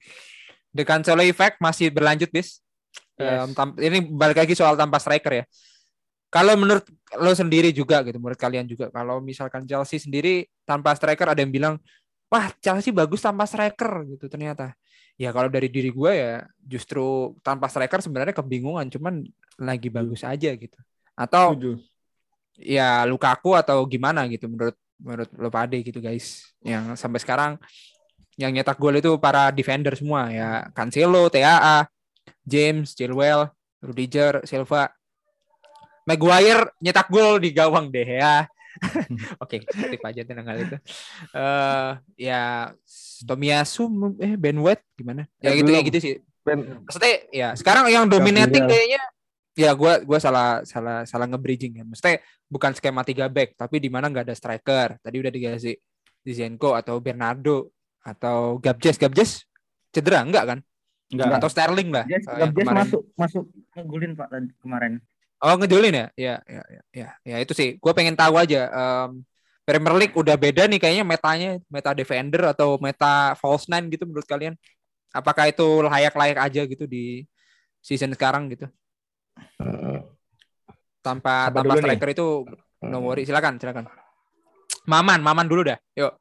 the Cancelo effect masih berlanjut, bis. Yes. Tam- ini balik lagi soal tanpa striker ya. Kalau menurut lo sendiri juga gitu, menurut kalian juga, kalau misalkan Chelsea sendiri tanpa striker ada yang bilang, wah Chelsea bagus tanpa striker gitu ternyata. Ya kalau dari diri gue ya justru tanpa striker sebenarnya kebingungan, cuman lagi bagus aja gitu. Atau Setuju. ya Lukaku atau gimana gitu menurut menurut lo pade gitu guys. Yang sampai sekarang yang nyetak gol itu para defender semua ya Cancelo, TAA, James, Chilwell, Rudiger, Silva. Maguire nyetak gol di gawang deh ya. Oke, tip aja tentang hal itu. Eh ya Tomiyasu eh Ben White gimana? Ya Eh, gitu belum. gitu sih. Ben, Maksudnya ya sekarang yang dominating Gabriel. kayaknya ya gua gua salah salah salah nge-bridging ya. Maksudnya bukan skema 3 back tapi di mana nggak ada striker. Tadi udah dikasih Zizenko atau Bernardo atau Gabjes Gabjes cedera enggak kan? Enggak. Atau Sterling lah. Yes, eh, masuk masuk ngegulin Pak tadi kemarin. Oh ngejolin ya? Ya, ya, ya, ya, ya itu sih. Gue pengen tahu aja. em, Premier League udah beda nih kayaknya metanya, meta defender atau meta false nine gitu menurut kalian? Apakah itu layak-layak aja gitu di season sekarang gitu? Tanpa Siapa tanpa dulu nih? striker itu no worry. Silakan, silakan. Maman, Maman dulu dah. Yuk.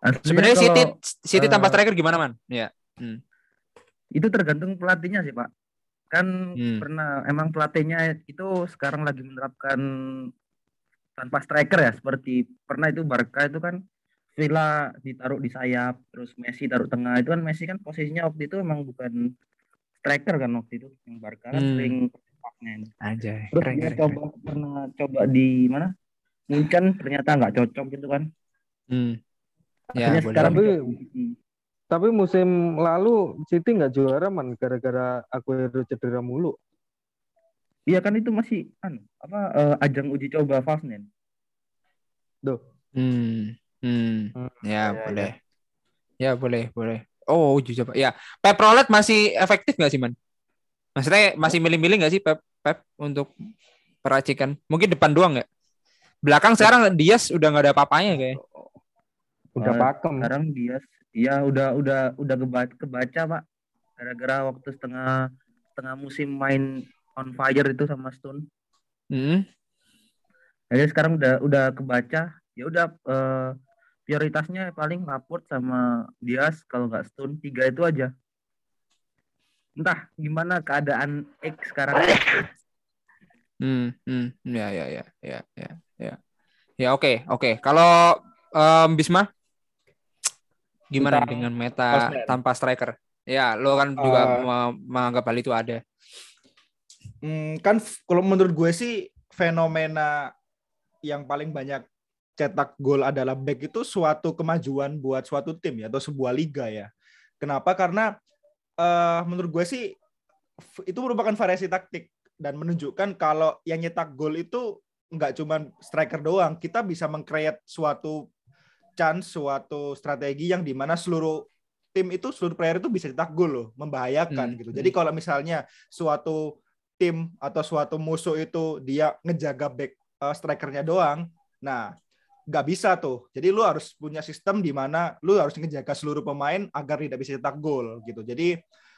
Aslinya Sebenarnya kalau- City City tanpa eh, striker gimana man? Ya. Hmm. itu tergantung pelatihnya sih pak kan Hmm. pernah emang pelatihnya itu sekarang lagi menerapkan tanpa striker ya seperti pernah itu Barca itu kan Villa ditaruh di sayap terus Messi taruh tengah itu kan Messi kan posisinya waktu itu emang bukan striker kan waktu itu yang Barca kan Hmm. sering. Anjay, terus keren, dia keren, coba keren. pernah coba di mana Munchen ternyata nggak cocok gitu kan Hmm. Ya, akhirnya boleh. sekarang Tapi-. Hmm. Tapi musim lalu City nggak juara man gara-gara Aguero cedera mulu. iya kan itu masih anu apa eh, ajang uji coba Fasnen Duh. Hmm. Hmm. Ya, ya, boleh. Ya, boleh, boleh. Oh, uji coba. Ya, Pep Roulette masih efektif nggak sih, Man? Maksudnya masih milih-milih nggak sih Pep, Pep untuk peracikan? Mungkin depan doang nggak? Belakang sekarang Dias udah nggak ada apa-apanya kayak. Udah Eh, pakem. sekarang dia ya udah udah udah kebaca, kebaca pak. Gara-gara waktu setengah setengah musim main on fire itu sama Stone. Hmm. jadi sekarang udah udah kebaca. Ya udah eh, prioritasnya paling Laporte sama Dias kalau nggak Stone tiga itu aja. Entah gimana keadaan X sekarang. Hmm, hmm, ya, ya, ya, ya, ya, ya. Ya, oke, oke. Kalau em, Bisma, gimana Tentang dengan meta Osman. tanpa striker? Ya, lo kan juga me- menganggap hal itu ada. Hmm, kan kalau menurut gue sih fenomena yang paling banyak cetak gol adalah back itu suatu kemajuan buat suatu tim ya atau sebuah liga ya. Kenapa? Karena eh, menurut gue sih itu merupakan variasi taktik dan menunjukkan kalau yang nyetak gol itu nggak cuma striker doang, kita bisa mengcreate suatu chance, suatu strategi yang di mana seluruh tim itu seluruh player itu bisa cetak gol loh, membahayakan Hmm. gitu. Jadi kalau misalnya suatu tim atau suatu musuh itu dia ngejaga back eh, strikernya doang, nah nggak bisa tuh. Jadi lu harus punya sistem di mana lu harus ngejaga seluruh pemain agar tidak bisa cetak gol gitu. Jadi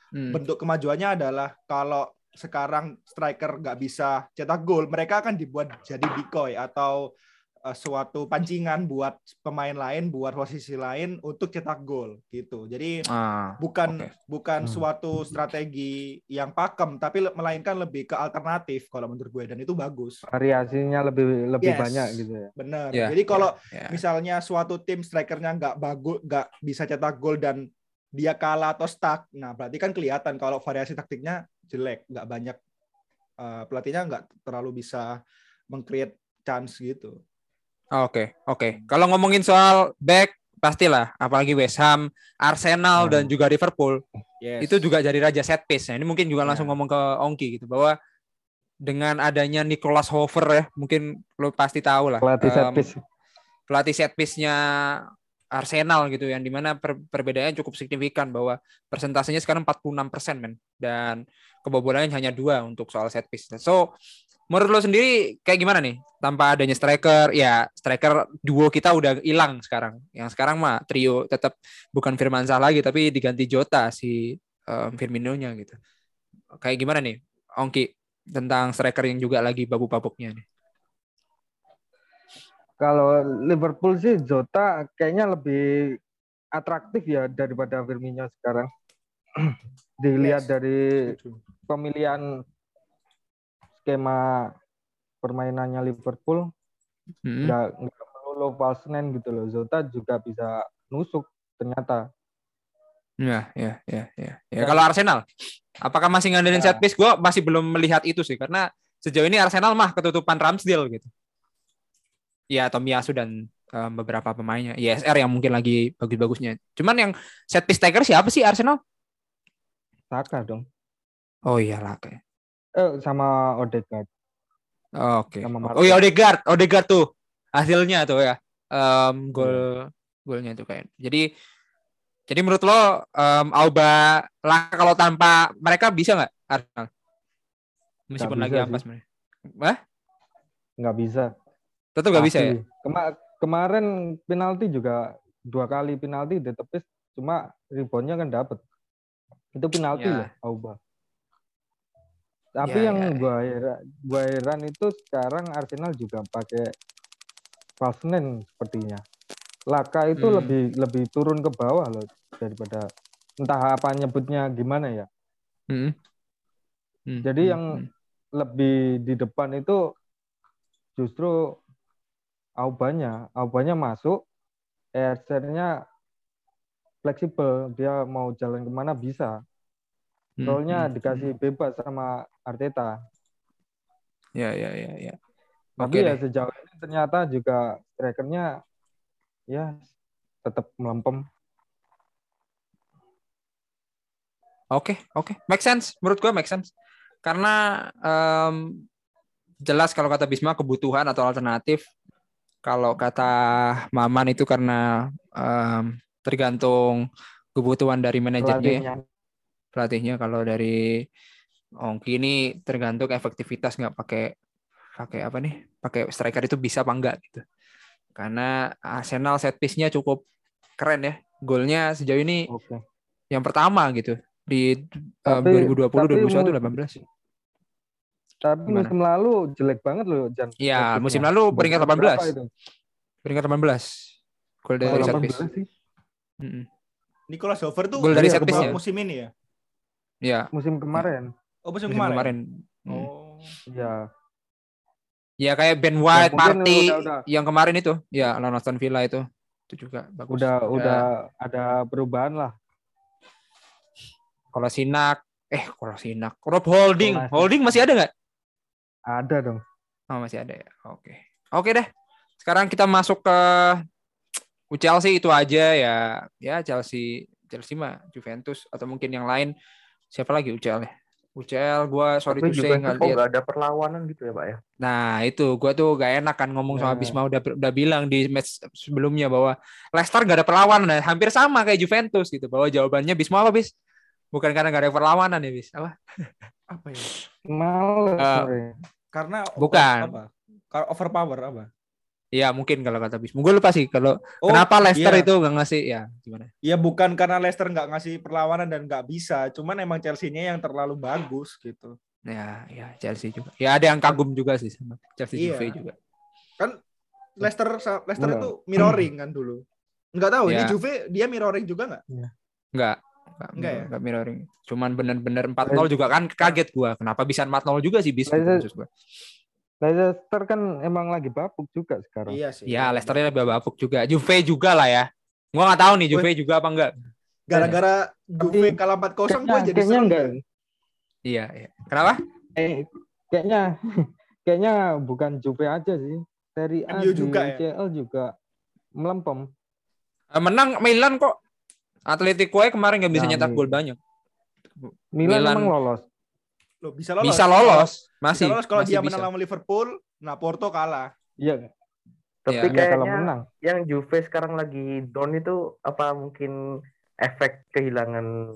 Hmm. bentuk kemajuannya adalah kalau sekarang striker nggak bisa cetak gol, mereka akan dibuat jadi decoy atau eh, suatu pancingan buat pemain lain, buat posisi lain untuk cetak gol gitu. Jadi Ah, bukan Oke. bukan Hmm. suatu strategi yang pakem, tapi le- melainkan lebih ke alternatif kalau menurut gue dan itu bagus. Variasinya lebih lebih Yes. banyak gitu ya. Benar. Ya, Jadi kalau ya. misalnya suatu tim strikernya nggak bagus, nggak bisa cetak gol dan dia kalah atau stuck, nah berarti kan kelihatan kalau variasi taktiknya jelek, nggak banyak eh, pelatihnya nggak terlalu bisa meng-create chance gitu. Oke, oke. Kalau ngomongin soal back, pastilah, apalagi West Ham, Arsenal Hmm. dan juga Liverpool, Yes. itu juga jadi raja set piece. Nah, ini mungkin juga langsung Ya. ngomong ke Ongki gitu bahwa dengan adanya Nicholas Hover ya, mungkin lo pasti tahu lah. Pelatih set piece. pelatih set piece-nya Arsenal gitu yang di mana per- perbedaannya cukup signifikan bahwa persentasenya sekarang 46% men dan kebobolannya hanya dua untuk soal set piece. So menurut lo sendiri kayak gimana nih tanpa adanya striker ya striker duo kita udah hilang sekarang. Yang sekarang mah trio tetap bukan Firman Sah lagi tapi diganti Jota si um, Firmino-nya gitu. Kayak gimana nih Ongki tentang striker yang juga lagi babu-babuknya nih. Kalau Liverpool sih Jota kayaknya lebih atraktif ya daripada Firmino sekarang. Yes. Dilihat dari Setuju. pemilihan skema permainannya Liverpool Hmm. nggak nggak melulu false nine gitu loh. Jota juga bisa nusuk ternyata. Ya, ya, ya, ya. Ya, kalau Arsenal, apakah masih ngandelin Ya. set piece? Gue masih belum melihat itu sih, karena sejauh ini Arsenal mah ketutupan Ramsdale gitu. Ya, Tomiyasu dan um, beberapa pemainnya. ISR yang mungkin lagi bagus-bagusnya. Cuman yang set piece taker siapa sih Arsenal? Saka dong. Oh iya kayak. Eh sama Odegaard. Oke. Sama Oh iya. Odegaard, Odegaard tuh hasilnya tuh ya. Em, gol golnya tuh kayak. Jadi jadi menurut lo em, Auba lah kalau tanpa mereka bisa nggak Arsenal? Meskipun Nggak lagi ampas sih. mereka. Wah, Nggak bisa. tetap nggak bisa ya? Kema- kemarin penalti juga dua kali penalti ditepis cuma reboundnya kan dapet. Itu penalti Ya. loh, Auba. Tapi Ya, yang ya, gua heran, gua heran itu sekarang Arsenal juga pakai false nine sepertinya. Laka itu Hmm. lebih lebih turun ke bawah loh daripada entah apa nyebutnya gimana ya. Hmm. Hmm, Jadi hmm, yang hmm. lebih di depan itu justru Aubanya, Aubanya masuk, ESR-nya fleksibel, dia mau jalan ke mana bisa. Hmm, Soalnya hmm, dikasih bebas sama Arteta. Ya, ya, ya, ya. Tapi Oke ya deh. sejauh ini ternyata juga strikernya ya tetap melempem. Oke, oke. Make sense. Menurut gua make sense. Karena em, jelas kalau kata Bisma kebutuhan atau alternatif. Kalau kata Maman itu karena em, tergantung kebutuhan dari manajernya ya, Pelatihnya. Kalau dari Ongki ini tergantung efektivitas nggak pakai pakai apa nih? Pakai striker itu bisa apa enggak gitu. Karena Arsenal set piece-nya cukup keren ya. Golnya sejauh ini Oke. yang pertama gitu di um, Tapi- 2020 tapi 2021 mu- 18. Tapi Gimana? musim lalu jelek banget loh Jan. Iya, Wasit-nya. musim lalu peringkat Berapa 18. itu? Peringkat 18. Gol dari Oh, set 18 piece. sih. Mm-mm. Nicolas Hofer tuh Gol dari Iya, set piece ya. musim ini ya? Iya, Musim kemarin. Oh musim, musim kemarin. kemarin. Hmm. Oh. Iya. Ya kayak Ben White, mungkin Party udah- udah. yang kemarin itu. Ya, lawan Aston Villa itu. Itu juga bagus. Udah Ya, udah ada perubahan lah. Kalau Sinak, eh kalau Sinak, Rob Holding, Kolasinac. Holding masih ada nggak? Ada dong. Oh masih ada ya. Oke. Oke deh. Sekarang kita masuk ke Chelsea itu aja ya. Ya Chelsea, Chelsea mah Juventus atau mungkin yang lain. Siapa lagi UCL ya? UCL gua sorry Tapi to say nggak lihat. ada perlawanan gitu ya Pak ya? Nah itu gua tuh gak enak kan ngomong sama Nah. Bisma udah udah bilang di match sebelumnya bahwa Leicester gak ada perlawanan. Nah, hampir sama kayak Juventus gitu. Bahwa jawabannya Bisma apa bis? Bukan karena gak ada perlawanan ya bis? Apa? Apa ya? Males sorry. Karena Bukan. apa? Karena overpower apa? Iya mungkin kalau kata Bisma. Gue lupa sih kalau Oh, kenapa Leicester iya. itu gak ngasih ya gimana? Ya bukan karena Leicester nggak ngasih perlawanan dan nggak bisa, cuman emang Chelsea-nya yang terlalu bagus gitu. Ya, ya Chelsea juga. Ya ada yang kagum juga sih sama Chelsea Iya. Juve juga. Kan Leicester Leicester itu mirroring kan dulu. Nggak tahu ini Ya. Juve dia mirroring juga nggak? Enggak. Enggak, Enggak ya? enggak mirroring. Cuman bener-bener 4-0 juga kan kaget gua. Kenapa bisa 4-0 juga sih bis gitu Leicester-. Leicester kan emang lagi bapuk juga sekarang. Iya sih. Ya, Leicester-nya lebih bapuk juga. Juve juga lah ya. Gua nggak tahu nih Juve juga apa enggak. Gara-gara Juve kalah 4-0 gue Kayaknya, jadi kayaknya enggak. Iya, iya. Kenapa? Eh, kayaknya kayaknya bukan Juve aja sih. Seri A MU di juga ya? UCL juga melempem. Eh, Menang Milan kok. Atletico kemarin nggak bisa Nah, nyetak gol banyak. Milan, Milan- emang lolos. Loh, bisa lolos. Bisa lolos. Bisa Masih. lolos kalau masih dia bisa. menang lawan Liverpool, nah Porto kalah. Iya, Tapi Ya. iya kalau kayaknya menang. yang Juve sekarang lagi down itu apa mungkin efek kehilangan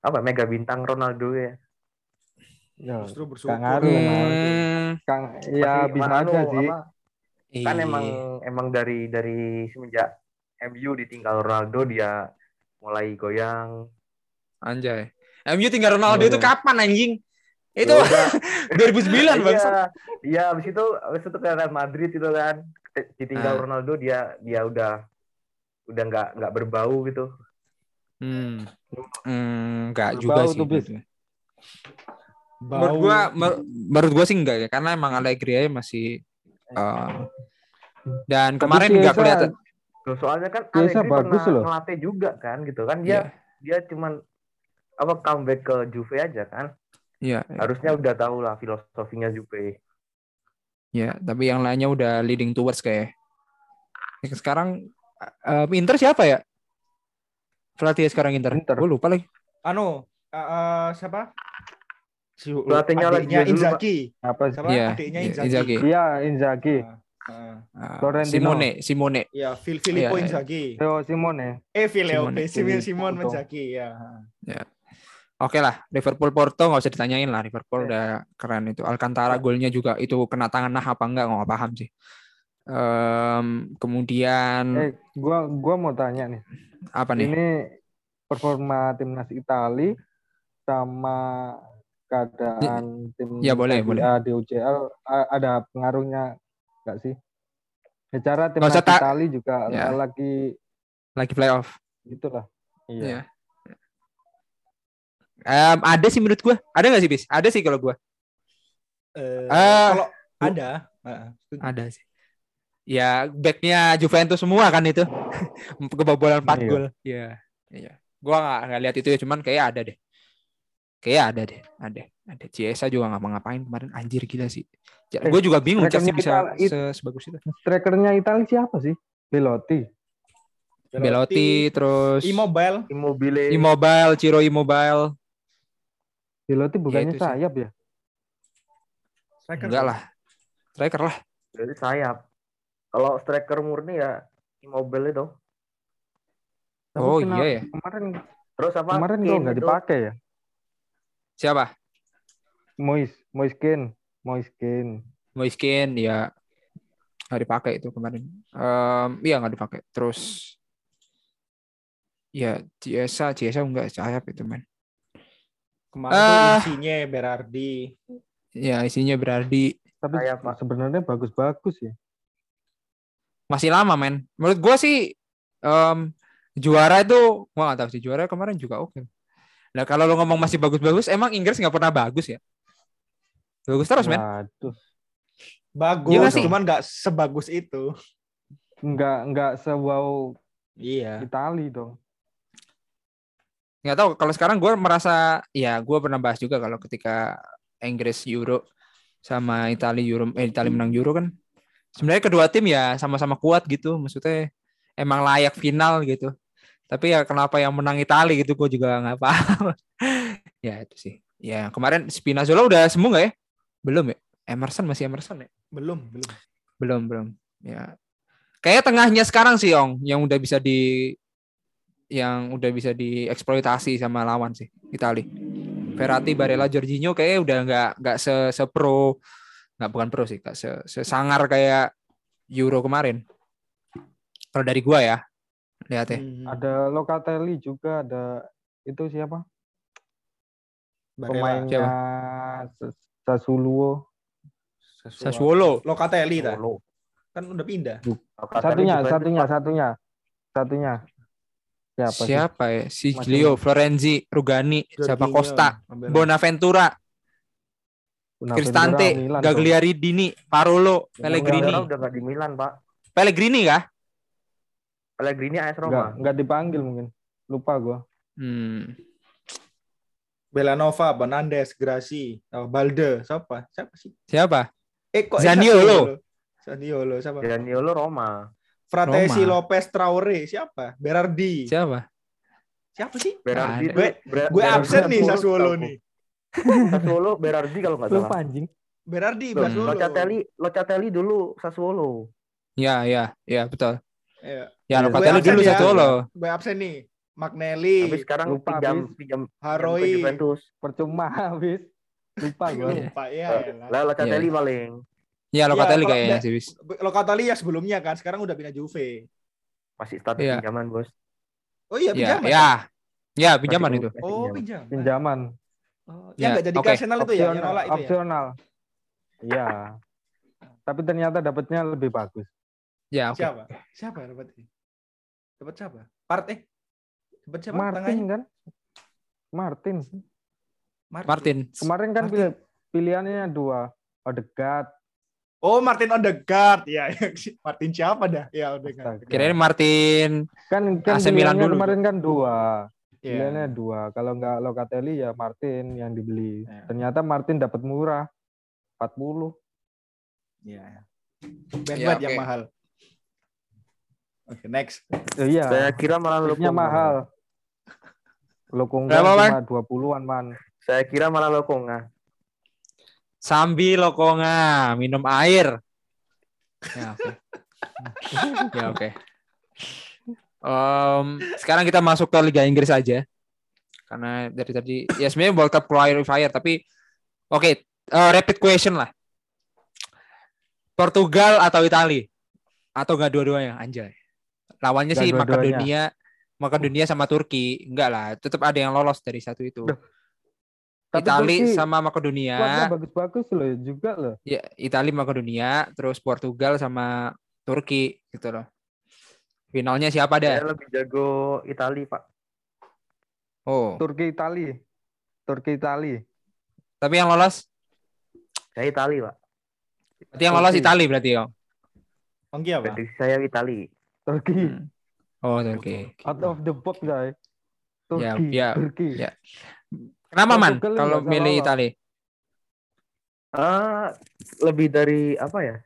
apa mega bintang Ronaldo ya? Ya, Justru Kang bersyukur. Aru emang. Hmm, Kang, ya Masih- bisa aja sih. apa, kan iya. emang emang dari dari semenjak MU ditinggal Ronaldo dia mulai goyang. Anjay. MU tinggal Ronaldo Iya. itu kapan anjing? Itu udah, 2009 bang. Iya, iya habis itu habis itu ke Real Madrid itu kan ditinggal Ah. Ronaldo dia dia udah udah nggak nggak berbau gitu. Hmm. Hmm, enggak Berbau juga sih. tuh, Bis. menurut gua. Menurut gua mer- menurut gua sih enggak ya karena emang Allegri aja masih uh, dan Tapi kemarin enggak Chiesa- kelihatan Loh, soalnya kan Allegri bagus pernah loh. ngelatih juga kan gitu kan Iya, dia dia cuman apa comeback ke Juve aja kan. Iya, iya. Harusnya udah tahu lah filosofinya Juve. Ya, tapi yang lainnya udah leading towards kayak Ya, sekarang uh, Inter siapa ya? Pelatih sekarang Inter. Inter. Gua lupa lagi. Anu, eh, eh, siapa? Si Pelatihnya lagi. Inzaghi. Apa sih? Siapa? Iya, Adiknya iya, Inzaghi. Iya, Inzaghi. Uh, Florentino. Simone, Simone. Iya, Phil Filippo Iya, iya. Inzaghi. Theo Simone. Eh, Filippo, Simone. Simon Simon Porto. Inzaghi ya. Oke lah, Liverpool Porto nggak usah ditanyain lah. Liverpool udah keren itu. Alcantara golnya juga itu kena tangan nah apa enggak nggak paham sih. Em, kemudian Eh, gua gua mau tanya nih. apa nih? Ini performa timnas Itali sama keadaan tim Ya, boleh, boleh. Di UCL ada pengaruhnya nggak sih? Secara timnas usah ta- Itali juga Ya. lagi Lagi playoff. gitulah. Iya. Iya. Em, ada sih menurut gua. Ada nggak sih bis? Ada sih kalau gua. Eh, Ah. kalau ada, setuju. Ada sih. Ya backnya Juventus semua kan itu. Kebobolan 4 Iya. gol. Iya. Iya. Gua nggak nggak lihat itu ya, cuman kayak ada deh. Kayak ada deh, ada. Ada Ciesa juga ngapa-ngapain kemarin anjir gila sih. Eh, gue juga bingung Chelsea bisa Itali- se- sebagus itu. Strikernya Italia siapa sih? Belotti. Belotti terus Immobile. Immobile. Immobile, Ciro Immobile. Belotti bukannya itu sih. sayap ya? Striker. Enggak lah. Striker lah. Jadi sayap. Kalau striker murni ya Immobile itu. Tapi Oh kenapa iya ya. Kemarin Terus apa? kemarin kok nggak dipakai ya? Siapa? Mois, Moiskin, Moiskin. Moiskin ya nggak dipakai itu kemarin. Em, iya nggak dipakai. Terus ya Ciesa, Ciesa enggak sayap itu man. Kemarin tuh Ah. isinya Berardi. Ya isinya berarti Tapi Sayap, Pak. sebenarnya bagus-bagus ya. masih lama men. Menurut gua sih em, juara itu gua nggak tahu sih juara kemarin juga oke. Nah kalau lo ngomong masih bagus-bagus, emang Inggris nggak pernah bagus ya? Bagus terus men. Waduh, Bagus, nggak sih? cuman nggak sebagus itu. nggak nggak sewow Iya. Itali dong. Nggak tahu kalau sekarang gue merasa ya gue pernah bahas juga kalau ketika Inggris Euro sama Italia Euro eh Italia menang Euro kan. Sebenarnya kedua tim ya sama-sama kuat gitu maksudnya emang layak final gitu. Tapi ya kenapa yang menang Italia gitu gue juga nggak paham. Ya itu sih. Ya kemarin Spinazzola udah sembuh nggak ya? Belum ya? Emerson masih Emerson ya? Belum, belum. belum belum. Ya. Kayak tengahnya sekarang sih Ong yang udah bisa di yang udah bisa dieksploitasi sama lawan sih Itali Verratti Barella Jorginho kayaknya udah nggak nggak se se pro nggak bukan pro sih nggak se sesangar kayak Euro kemarin kalau dari gua ya lihat ya Hmm. Ada Locatelli juga ada itu siapa? Barella. Pemainnya Sa- Sassuolo. Sassuolo Locatelli dah. Solo. Kan udah pindah. Locatelli Satunya, satunya, Pak. satunya. Satunya. Siapa, sih? siapa ya si Masih- Giglio Florenzi Rugani siapa Jorginho, Costa Barella. Bonaventura Bonaventura, Cristante Milan, Gagliardini Parolo Yang Pellegrini Pellegrini udah nggak di Milan, Pak. Pellegrini kah Pellegrini AS Roma. nggak dipanggil mungkin. Lupa gua. hmm. Belanova, Fernandes, Grasi, oh, Balde, siapa? Siapa sih? siapa Eh kok Zaniolo. Zaniolo siapa? Zaniolo Roma. Fratesi Roma. Lopez Traore, siapa? Berardi. siapa Siapa sih? Berardi. Gue- Ber- Gue Berardi absen nih Sassuolo, Sassuolo nih. Sassuolo Berardi kalau nggak Lupa salah. anjing. Berardi, Hmm. Sassuolo. Locatelli, Locatelli dulu Sassuolo. Ya, ya, ya betul. Iya. Ya, Iya, Locatelli gue dulu ya. satu lo. Gue absen nih. Magnelli, Tapi sekarang Lupa, pinjam habis. pinjam Haroi. Juventus. Percuma habis. Lupa gua. Lupa ya. elah. Lah Locatelli paling. Ya, Locatelli kalau kayaknya nggak- sih, Bis. Locatelli ya sebelumnya kan, sekarang udah pindah Juve. Masih status Iya. pinjaman, Bos. Oh iya, Ya, pinjaman. ya. Ya, pinjaman Masih- itu. Oh, pinjaman. pinjaman. Oh, Ya, yang nggak jadi ke Arsenal itu ya, yang Opsional. nolak itu ya. opsional. Iya. Tapi ternyata dapatnya lebih bagus. Ya, oke. Siapa? Siapa yang dapat ini? Dapat siapa? Part eh. Dapat siapa? Martin Tengahnya? kan? Martin. Martin. Kemarin kan Martin. pilih- pilihannya dua. Odegaard. Oh, Martin Odegaard. Ya, Martin siapa dah? Ya, Odegaard. Kirain Martin. kan kan AC Milan pilihannya dulu. kemarin kan dua. Iya. Pilihannya dua. Kalau nggak Locatelli ya Martin yang dibeli. Iya. Ternyata Martin dapat murah. 40. Iya. Bad Ya, bad oke. yang mahal. Oke, next. Eh, iya. Saya kira malah Lokonga. mahal. Lokonga cuma 20-an, Man. Saya kira malah Lokonga. Sambil Lokonga minum air. Ya, oke. ya, oke. Em, sekarang kita masuk ke Liga Inggris aja. Karena dari tadi ya sebenarnya World Cup qualifier tapi oke, eh, rapid question lah. Portugal atau Italia? Atau enggak dua-duanya? Anjay. Lawannya Nggak sih dua-duanya. Makedonia, Makedonia sama Turki. Enggak lah, tetap ada yang lolos dari satu itu. Duh, Tapi Italia Turki sama Makedonia. Bagus-bagus loh juga loh. ya Italia Makedonia terus Portugal sama Turki gitu loh finalnya siapa Saya dah lebih jago Itali, Pak. oh Turki Itali. Turki Itali. Tapi yang lolos, Saya Itali, Pak. berarti yang lolos Turki. Itali berarti ya. Ongki apa? Prediksi saya Itali. Turki. Hmm. Oh, Turki. Out of the box, guys. Ya, Turki. ya, Turki. ya. Kenapa man kalau milih lolos. Itali? Ah, lebih dari apa ya?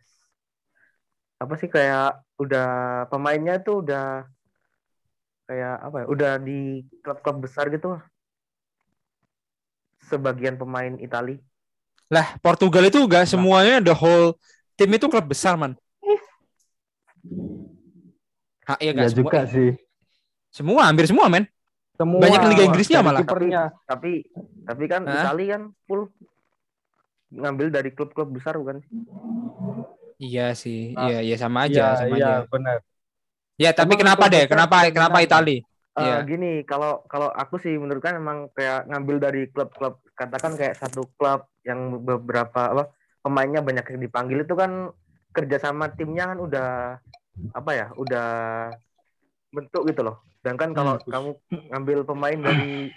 Apa sih kayak udah pemainnya tuh udah kayak apa ya? Udah di klub-klub besar gitu. lah. Sebagian pemain Itali. Lah, Portugal itu enggak semuanya the whole tim itu klub besar, man. Hah, iya Ya enggak semua. juga sih. Semua, hampir semua, men. Semua Banyak Liga Inggrisnya malah. Kipernya. Tapi tapi kan Hah? Itali kan full ngambil dari klub-klub besar bukan? sih? Iya sih, Ah, iya iya sama aja, sama iya, aja. benar. Ya, tapi Emang kenapa deh? Kenapa kenapa Itali? Eh, Iya. gini, kalau kalau aku sih menurut kan emang kayak ngambil dari klub-klub katakan kayak satu klub yang beberapa apa pemainnya banyak yang dipanggil itu kan kerjasama timnya kan udah apa ya udah bentuk gitu loh. Sedangkan kalau Hmm. kamu ngambil pemain dari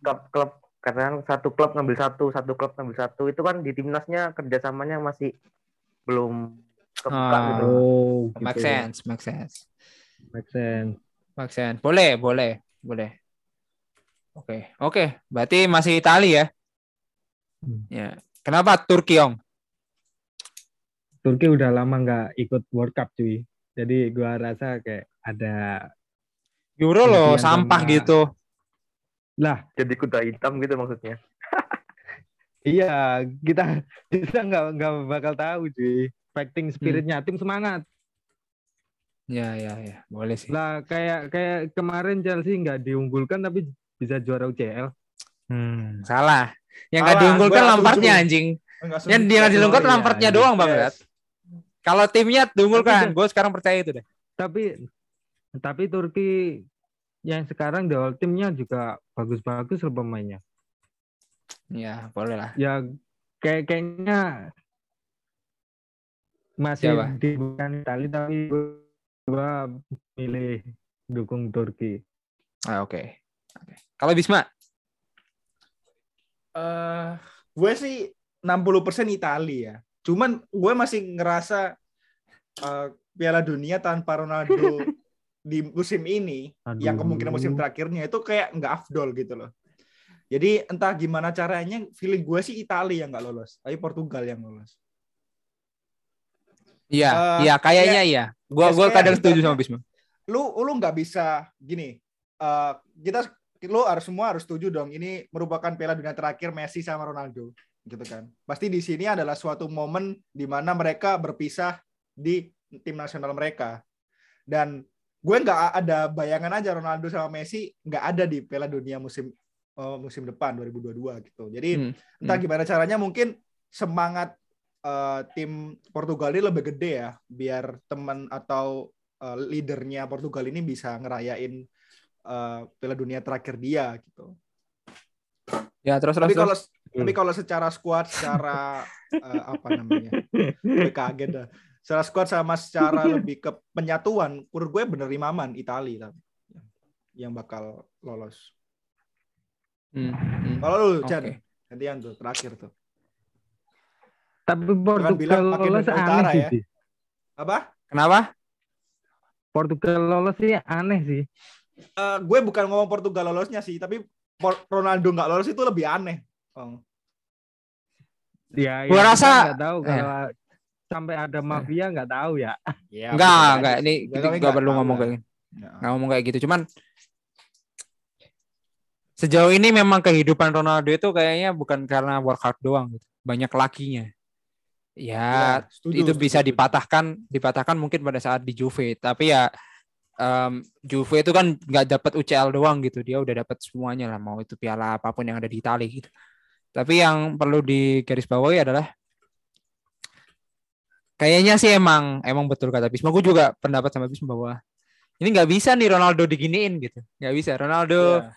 klub-klub katakan satu klub ngambil satu, satu klub ngambil satu itu kan di timnasnya kerjasamanya masih belum kebuka Ah. gitu. Oh, Make sense, make sense. Make sense. Make sense. Boleh, boleh, boleh. Oke, oke. Berarti masih Itali ya? Hmm. Ya. Kenapa Turki, Ong? Turki udah lama nggak ikut World Cup cuy. Jadi gua rasa kayak ada Euro loh, sampah sama- gitu. lah Jadi kuda hitam gitu maksudnya. iya kita kita nggak nggak bakal tahu cuy. Fighting Hmm. spiritnya tim semangat. Ya, ya, ya. Boleh sih. Lah kayak kayak kemarin Chelsea nggak diunggulkan tapi bisa juara UCL. Hmm, salah. Yang nggak diunggulkan Lampardnya setuju. anjing. Enggak Yang dia nggak diunggulkan iya, Lampardnya iya. doang, Bang. Yes. Berat. Kalau timnya diunggulkan, gue sekarang percaya itu deh. Tapi tapi Turki yang sekarang the whole timnya juga bagus-bagus loh pemainnya. Ya, boleh lah. Ya kayak kayaknya masih Siapa? di bukan Itali tapi gua milih dukung Turki. Ah, oke. Oke. Kalau Bisma, Eh, gue sih 60% Itali ya. Cuman gue masih ngerasa eh, Piala Dunia tanpa Ronaldo di musim ini, yang kemungkinan musim Aduh. terakhirnya itu kayak nggak afdol gitu loh. Jadi entah gimana caranya, feeling gue sih Italia yang nggak lolos, tapi Portugal yang lolos. iya, Eh, iya kayaknya iya. Gua ya, gua saya kadang setuju sama Bisma. Lu lu nggak bisa gini. eh, kita lu harus semua harus setuju dong. Ini merupakan Piala Dunia terakhir Messi sama Ronaldo, gitu kan. Pasti di sini adalah suatu momen di mana mereka berpisah di tim nasional mereka. Dan gue nggak ada bayangan aja Ronaldo sama Messi nggak ada di Piala Dunia musim eh, musim depan 2022 gitu. Jadi Hmm, entah hmm. gimana caranya mungkin semangat eh, tim Portugal ini lebih gede ya biar teman atau eh, leadernya Portugal ini bisa ngerayain eh, Piala Dunia terakhir dia gitu. Ya, terus terus. Tapi kalau terus. tapi kalau secara squad secara eh, apa namanya? Kaget dah. Secara squad sama secara lebih ke penyatuan, menurut gue bener Imaman Itali tapi yang bakal lolos. Hmm, hmm. Kalau lu Oke. Chan, gantian tuh terakhir tuh. Tapi bilang Portugal pakai lolos aneh Utara sih. ya. Ci. Apa? Kenapa? Portugal lolos sih aneh sih. Eh, gue bukan ngomong Portugal lolosnya sih, tapi Ronaldo nggak lolos itu lebih aneh. Oh. Ya, Gua ya, rasa- tahu kalau sampai ada mafia nggak tahu ya. Ya, enggak, Ini sih. kita nggak perlu tahu ngomong kayak gini. Ya. Nggak ngomong kayak gitu. Cuman sejauh ini memang kehidupan Ronaldo itu kayaknya bukan karena workout doang gitu. Banyak lakinya. Ya, Ya, setuju, itu setuju, bisa setuju. dipatahkan dipatahkan mungkin pada saat di Juve tapi ya em, Juve itu kan nggak dapat UCL doang gitu dia udah dapat semuanya lah mau itu piala apa pun yang ada di Italia gitu tapi yang perlu digarisbawahi adalah kayaknya sih emang emang betul kata Bisma gue juga pendapat sama Bisma bahwa ini nggak bisa nih Ronaldo diginiin gitu. Nggak bisa. Ronaldo Ya.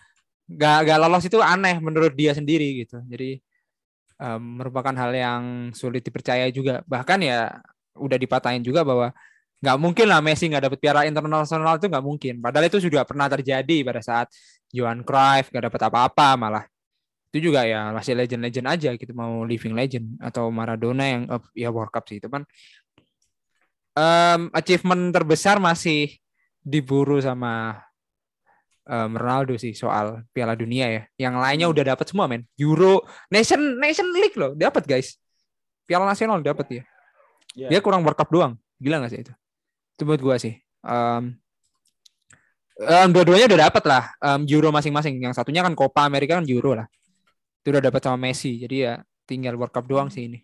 nggak nggak lolos itu aneh menurut dia sendiri gitu. Jadi em, merupakan hal yang sulit dipercaya juga. Bahkan ya udah dipatahin juga bahwa nggak mungkin lah Messi nggak dapet piala internasional itu nggak mungkin. Padahal itu sudah pernah terjadi pada saat Johan Cruyff nggak dapet apa-apa malah itu juga ya masih legend-legend aja gitu mau living legend atau Maradona yang eh, ya World Cup sih itu kan em, achievement terbesar masih diburu sama em, Ronaldo sih soal Piala Dunia ya. Yang lainnya udah dapat semua men. Euro, Nation Nation League loh dapat guys. Piala Nasional dapat ya. Dia kurang World Cup doang. Gila gak sih itu? Itu buat gua sih. Em, em, dua-duanya udah dapat lah em, Euro masing-masing. Yang satunya kan Copa America kan Euro lah. Itu udah dapat sama Messi. Jadi ya tinggal World Cup doang sih ini.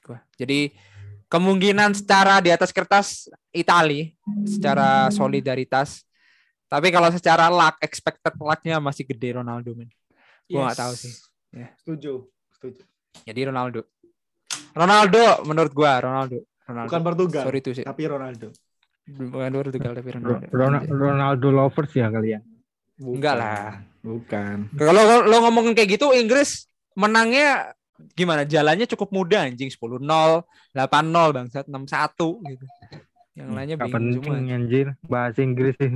gua. Jadi kemungkinan secara di atas kertas Itali secara solidaritas. Tapi kalau secara luck, expected lucknya masih gede Ronaldo men. Gua nggak tahu sih. Ya. Setuju. Setuju. Jadi Ronaldo. Ronaldo menurut gua Ronaldo. Ronaldo. Bukan Portugal, Sorry tuh sih. tapi Ronaldo. Bukan Portugal tapi Ronaldo. Ron- Ronaldo lovers ya kalian. Bukan. Enggak lah. Bukan. Kalau lo, lo ngomongin kayak gitu Inggris menangnya gimana? Jalannya cukup mudah anjing 10-0, 8-0 bangsat 6-1 gitu. Yang lainnya Gak bingung penting semua. anjir bahasa Inggris sih.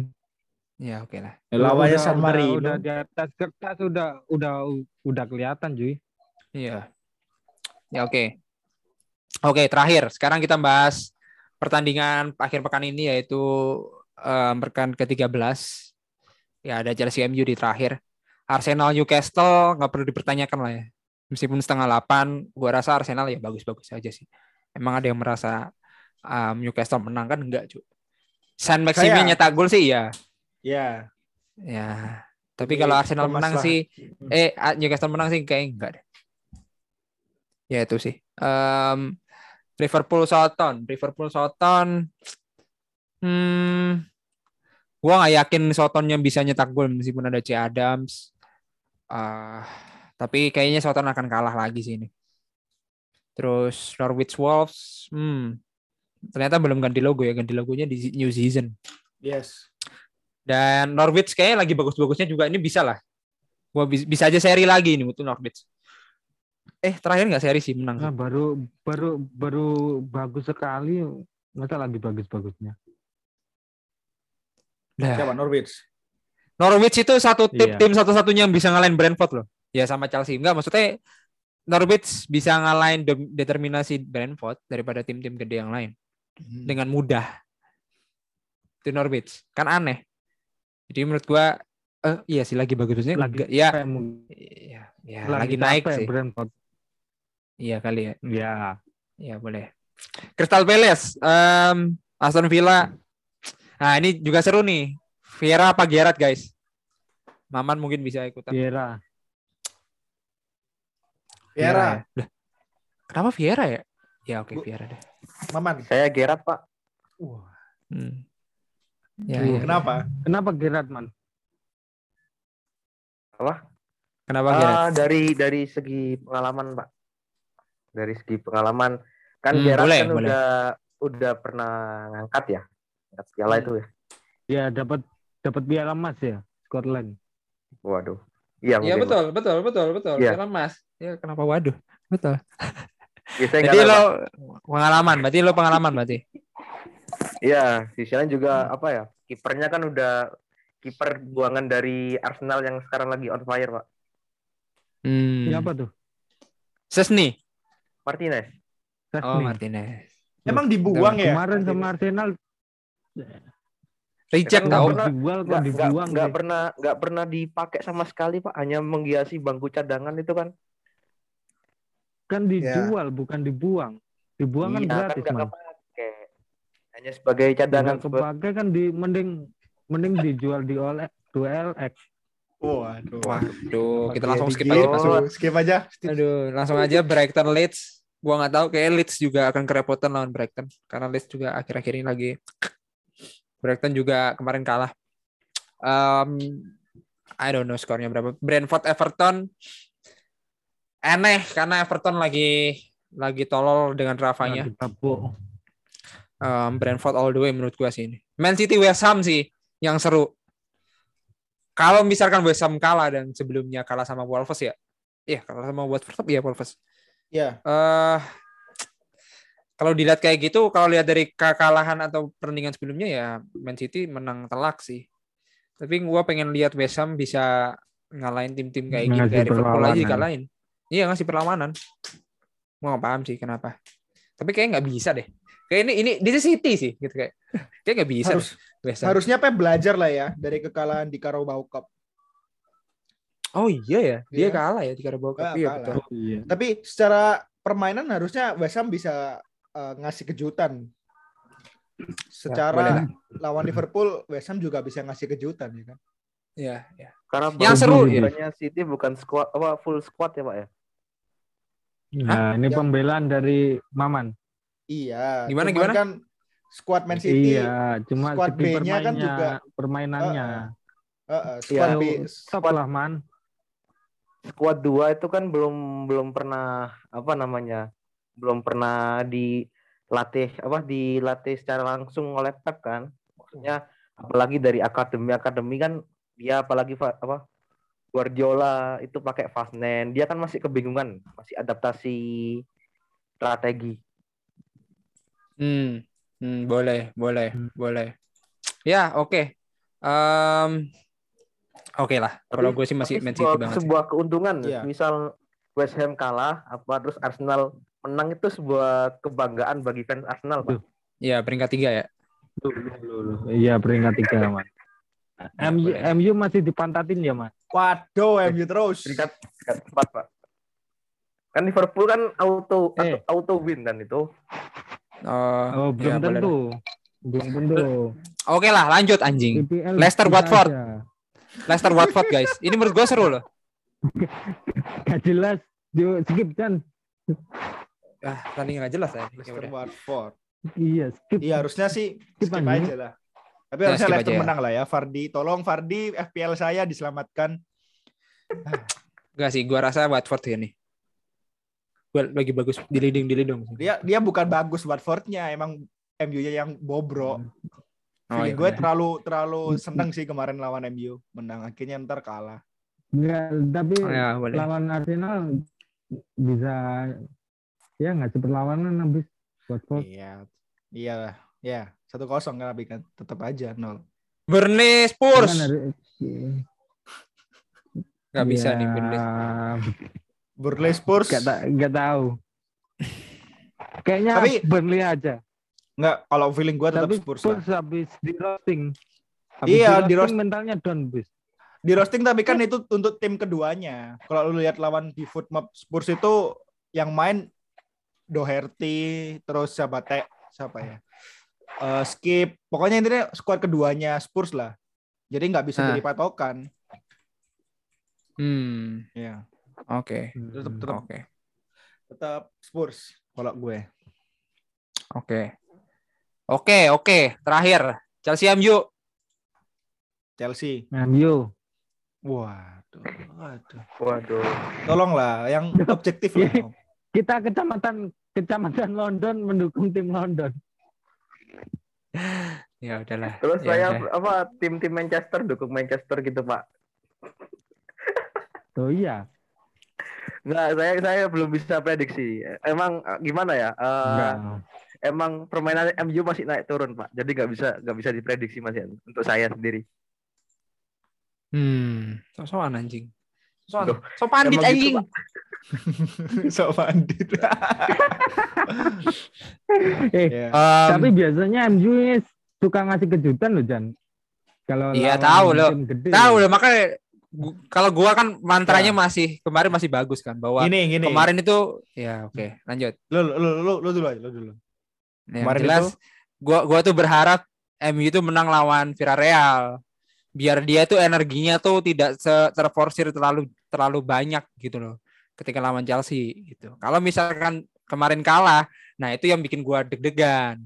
Ya oke lah. Lawannya Udah- San udah- Marino. Udah di atas kertas udah udah udah kelihatan cuy. Iya. Ya oke. Oke, terakhir. Sekarang kita bahas pertandingan akhir pekan ini yaitu eh, pekan ke-13. Ya ada Chelsea MU di terakhir. Arsenal Newcastle nggak perlu dipertanyakan lah ya. Meskipun setengah 8, gua rasa Arsenal ya bagus-bagus aja sih. Emang ada yang merasa um, Newcastle menang kan enggak, cuy. San Maximin Saya- nyetak gol sih ya. Ya. Ya. Tapi Ini kalau Arsenal menang kemaslahan. sih eh ah, Newcastle menang sih kayak enggak deh. Ya itu sih. Em, Liverpool Southampton, Liverpool Southampton hmm gua nggak yakin Southampton bisa nyetak gol meskipun ada C Adams. Ah, tapi kayaknya Southampton akan kalah lagi sih ini. Terus Norwich Wolves, hmm, ternyata belum ganti logo ya, ganti logonya di new season. Yes. Dan Norwich kayaknya lagi bagus-bagusnya juga ini bisa lah. Gua bis- bisa aja seri lagi ini untuk Norwich. Eh terakhir nggak seri sih menang. Nah, baru baru baru bagus sekali masa lagi bagus-bagusnya. Dah. Siapa Norwich? Norwich itu satu tim Iya. tim satu-satunya yang bisa ngalahin Brentford loh. Ya sama Chelsea. Enggak maksudnya Norwich bisa ngalahin dem- determinasi Brentford daripada tim-tim gede yang lain Hmm. dengan mudah. Itu Norwich. Kan aneh. Jadi menurut gua eh iya sih lagi bagus-bagusnya Lagi. Ya, iya, ya, lagi, lagi naik sih. Brentford. Iya kali ya. Ya. Ya boleh. Crystal Palace, em, Aston Villa. Nah ini juga seru nih. Vieira apa Gerrard guys? Maman mungkin bisa ikutan. Vieira. Vieira. ya. Lah, kenapa Vieira ya? Ya oke Bu- Vieira deh. Maman. Saya Gerard Pak. Hmm. Ya, Uh, ya. Kenapa? Kenapa Gerard man? Kenapa Gerrard? Ah, dari dari segi pengalaman Pak. Dari segi pengalaman kan Hmm, Gerard boleh, kan boleh. udah udah pernah ngangkat ya. Ngangkat piala Hmm. itu ya. Ya dapat dapat piala emas ya Scotland. Waduh. Iya Iya mungkin, betul, betul, betul, betul. Iya. Piala Mas. Ya kenapa waduh? Betul. Ya, saya Jadi lo pengalaman, berarti lo pengalaman berarti. Iya, sisinya Hmm. juga apa ya? Kipernya kan udah kiper buangan dari Arsenal yang sekarang lagi on fire, Pak. Hmm. Siapa tuh? Sesni. Martinez. Oh Chesney. Martinez. Emang dibuang ya? Kemarin sama Arsenal Reject Nggak tau. pernah- dijual Nggak, nggak, dibuang nggak pernah nggak pernah dipakai sama sekali, Pak. Hanya menghiasi bangku cadangan itu kan. Kan dijual bukan dibuang. Dibuang kan Iya, gratis nggak man. kepake. Hanya sebagai cadangan Nggak kepake kan di mending mending dijual di OLX dua LX. Waduh. Waduh, kita langsung skip aja. Langsung skip aja. Aduh, langsung aja Brighton Leeds. Gua nggak tahu kayak Leeds juga akan kerepotan lawan Brighton karena Leeds juga akhir-akhir ini lagi Brighton juga kemarin kalah. Um, I don't know skornya berapa. Brentford Everton aneh karena Everton lagi lagi tolol dengan Rafanya. Um, Brentford all the way menurut gua sih ini. Man City West Ham sih yang seru. Kalau misalkan West Ham kalah dan sebelumnya kalah sama Wolves ya. Iya, kalah sama Watford iya Wolves. Ya. eh kalau dilihat kayak gitu, kalau lihat dari kekalahan atau pertandingan sebelumnya ya Man City menang telak sih. Tapi gua pengen lihat West Ham bisa ngalahin tim-tim kayak gitu kayak Liverpool aja dikalahin. Iya ngasih perlawanan. Gua nggak paham sih kenapa. Tapi kayak nggak bisa deh. Kayak ini ini di City sih gitu kayak. Kayak nggak bisa. Harus deh, harusnya Pep belajar lah ya dari kekalahan di Carabao Cup. Oh iya ya, dia Iya. kalah ya di Carabao Cup. Ah, Iya kalah. betul. Iya. Tapi secara permainan harusnya West Ham bisa eh, ngasih kejutan. Secara lah. lawan Liverpool, West Ham juga bisa ngasih kejutan ya kan. Iya, iya. Karena Yang seru, ya. City bukan squad apa full squad ya Pak ya? Nah, ini Ya. pembelaan dari Maman. Iya. Gimana, cuman gimana? kan squad Man City Iya, cuma squad B-nya permainnya, kan juga- permainannya. eh, eh, squad Iya. B Stop lah, Man. Squad 2 itu kan belum belum pernah apa namanya? Belum pernah dilatih apa dilatih secara langsung oleh Pep kan. Maksudnya apalagi dari akademi-akademi kan dia apalagi apa Guardiola itu pakai Fastnen, dia kan masih kebingungan, masih adaptasi strategi. Hmm, hmm, boleh, boleh, Hmm. boleh. Ya, oke. Em, oke lah. Kalau gue sih masih Tapi Man City sebuah, banget. sih. sebuah keuntungan Iya. misal West Ham kalah apa terus Arsenal menang itu sebuah kebanggaan bagi fans Arsenal Pak. Iya, peringkat tiga ya. Iya, peringkat tiga, Man. Ya, MU. MU masih dipantatin ya, Man? Waduh, MU terus. peringkat peringkat empat Pak. Kan Liverpool kan auto Eh. auto win kan itu. Oh, Oh, belum ya, boleh tentu. Belum tentu. Oke lah, lanjut anjing. IPL Leicester Watford. aja. Leicester Watford guys. Ini menurut gue seru loh. Gak jelas. Yuk, skip kan. Ah, tadi nggak jelas ya. Ya Leicester. Watford. Iya, skip. Iya, harusnya sih Skip skip aja. lah. Tapi Ya, harusnya Leicester ya. menang lah ya. Fardi, tolong Fardi FPL saya diselamatkan. Enggak sih, gue rasa Watford ya nih. Gue lagi bagus di leading di leading. Dia dia bukan bagus Watfordnya, emang MU-nya yang bobrok. Oh, Feeling iya gue benar. terlalu terlalu seneng sih kemarin lawan MU menang akhirnya ntar kalah. Enggak, tapi Oh, ya, boleh. lawan Arsenal bisa ya ngasih perlawanan habis Watford. Iya, iya lah. Ya, satu kosong kan tapi kan tetap aja nol. Burnley Spurs. Kan ada- Gak bisa Ya, nih Burnley. Burnley Spurs. Gak, ta- gak tahu. Kayaknya Tapi- Burnley aja. Nggak, kalau feeling gue tetap Tapi Spurs, Spurs, lah. habis di roasting. Habis Iya, di di roasting roast- mentalnya down, bis. Di roasting tapi kan itu untuk tim keduanya. Kalau lu lihat lawan di Footmap Spurs itu yang main Doherty, terus siapa Teh, siapa ya? Eh, skip. Pokoknya intinya skuad keduanya Spurs lah. Jadi nggak bisa Ah. jadi patokan. Hmm, Ya, oke. tetap tetap Oke. tetap Spurs kalau gue. Oke. Oke, oke. Terakhir, Chelsea MU. Chelsea. MU. Waduh, waduh. Waduh. Tolonglah yang objektif lah. Kita kecamatan kecamatan London mendukung tim London. Ya udahlah. Terus Ya saya udah. apa tim-tim Manchester dukung Manchester gitu Pak. Oh iya. Nggak, saya saya belum bisa prediksi. Emang eh, gimana ya? Enggak. emang permainan MU masih naik turun Pak. Jadi nggak bisa nggak bisa diprediksi Mas Yan. Untuk saya sendiri. Hmm, so-soan anjing. So, Loh, so pandit emang gitu, anjing. Pak. so bandit. Eh, Ya. Em, tapi biasanya MU ini suka ngasih kejutan loh, Jan. Kalau Iya, tahu loh. tahu loh makanya kalau gua kan mantranya Ya. masih kemarin masih bagus kan bahwa Gini, gini. kemarin itu ya oke lanjut. Lu, lu, lu, lu, lu dulu aja, lu dulu. Yang Kemarin jelas itu- gua gua tuh berharap MU itu menang lawan Villarreal. Biar dia tuh energinya tuh tidak terforsir terlalu terlalu banyak gitu loh ketika lawan Chelsea gitu. Kalau misalkan kemarin kalah, nah itu yang bikin gua deg-degan.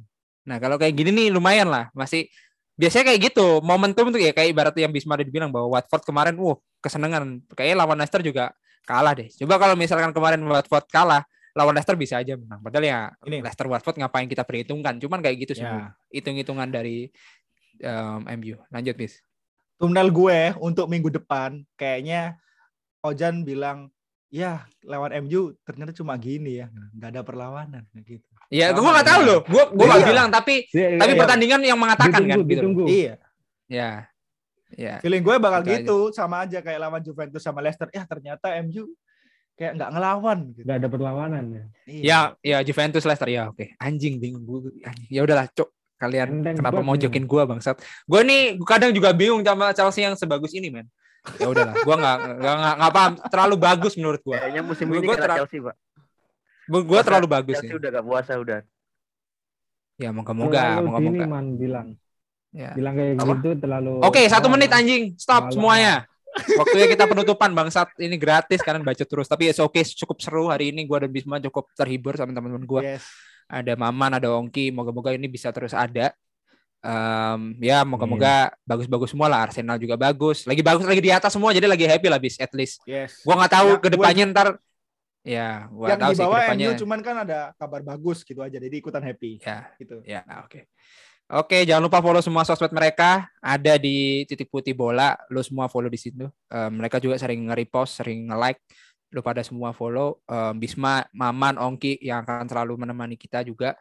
Nah, kalau kayak gini nih lumayan lah, masih biasanya kayak gitu. Momentum tuh ya kayak ibarat yang Bisma udah dibilang bahwa Watford kemarin wah kesenangan. Kayaknya lawan Leicester juga kalah deh. Coba kalau misalkan kemarin Watford kalah, lawan Leicester bisa aja menang. Padahal ya Ini. Leicester Watford ngapain kita perhitungkan? Cuman kayak gitu sih. Ya. Hitung-hitungan dari em, MU. Lanjut, Bis. Thumbnail gue untuk minggu depan kayaknya Ojan bilang ya lawan MU ternyata cuma gini ya nggak ada perlawanan gitu. Ya, gue nggak tahu loh. Gue gue nggak Iya. bilang, tapi Iya, tapi iya. pertandingan yang mengatakan ditunggu, kan. Gitu. ditunggu. Iya. Ya. Ya. Feeling gue bakal Itu aja. gitu, sama aja kayak lawan Juventus sama Leicester. Ya ternyata MU kayak nggak ngelawan gitu. Nggak ada perlawanan ya. Iya. Ya, ya Juventus Leicester ya oke. Anjing bingung gue. Ya udahlah, cok. Kalian Enteng kenapa banget mojokin gua bangsat? Gua nih kadang juga bingung sama Chelsea yang sebagus ini, men. Ya udahlah, gua nggak nggak nggak paham. Terlalu bagus menurut gua. Kayaknya musim Gua- ini gua terlalu- Chelsea, Pak. Gua, gua terlalu bagus Chelsea ya. udah gak puasa udah. Ya moga-moga, Terlalu moga-moga. dini man bilang. Ya. Bilang kayak Apa? gitu terlalu. Oke, satu awal. menit anjing. Stop Awal. semuanya. Waktunya kita penutupan bangsat. Ini gratis kalian baca terus. Tapi it's okay, cukup seru hari ini. Gua dan Bisma cukup terhibur sama teman-teman gua. Yes. Ada Maman, ada Ongki. Moga-moga ini bisa terus ada. Em, ya moga-moga bagus-bagus semua lah. Arsenal juga bagus. Lagi bagus lagi di atas semua. Jadi lagi happy lah bis at least. Yes. Gua nggak tahu Ya, ke depannya ntar. Ya, gua yang tahu di sih ke bawah depannya. MU cuman kan ada kabar bagus gitu aja. Jadi ikutan happy Ya, gitu. Ya, oke. Oke, jangan lupa follow semua sosmed mereka. Ada di titik putih bola. Lu semua follow di situ. Eh, mereka juga sering nge-repost, sering nge-like. Lu pada semua follow. Eh, Bisma, Maman, Ongki yang akan selalu menemani kita juga.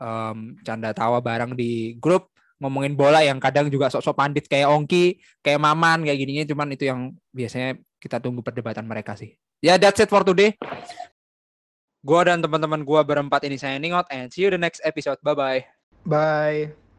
Em, canda tawa bareng di grup ngomongin bola yang kadang juga sok-sok pandit kayak Ongki, kayak Maman, kayak gininya. Cuman itu yang biasanya kita tunggu perdebatan mereka sih. Ya, that's it for today. Gua dan teman-teman gua berempat ini signing out and see you the next episode. Bye-bye. Bye.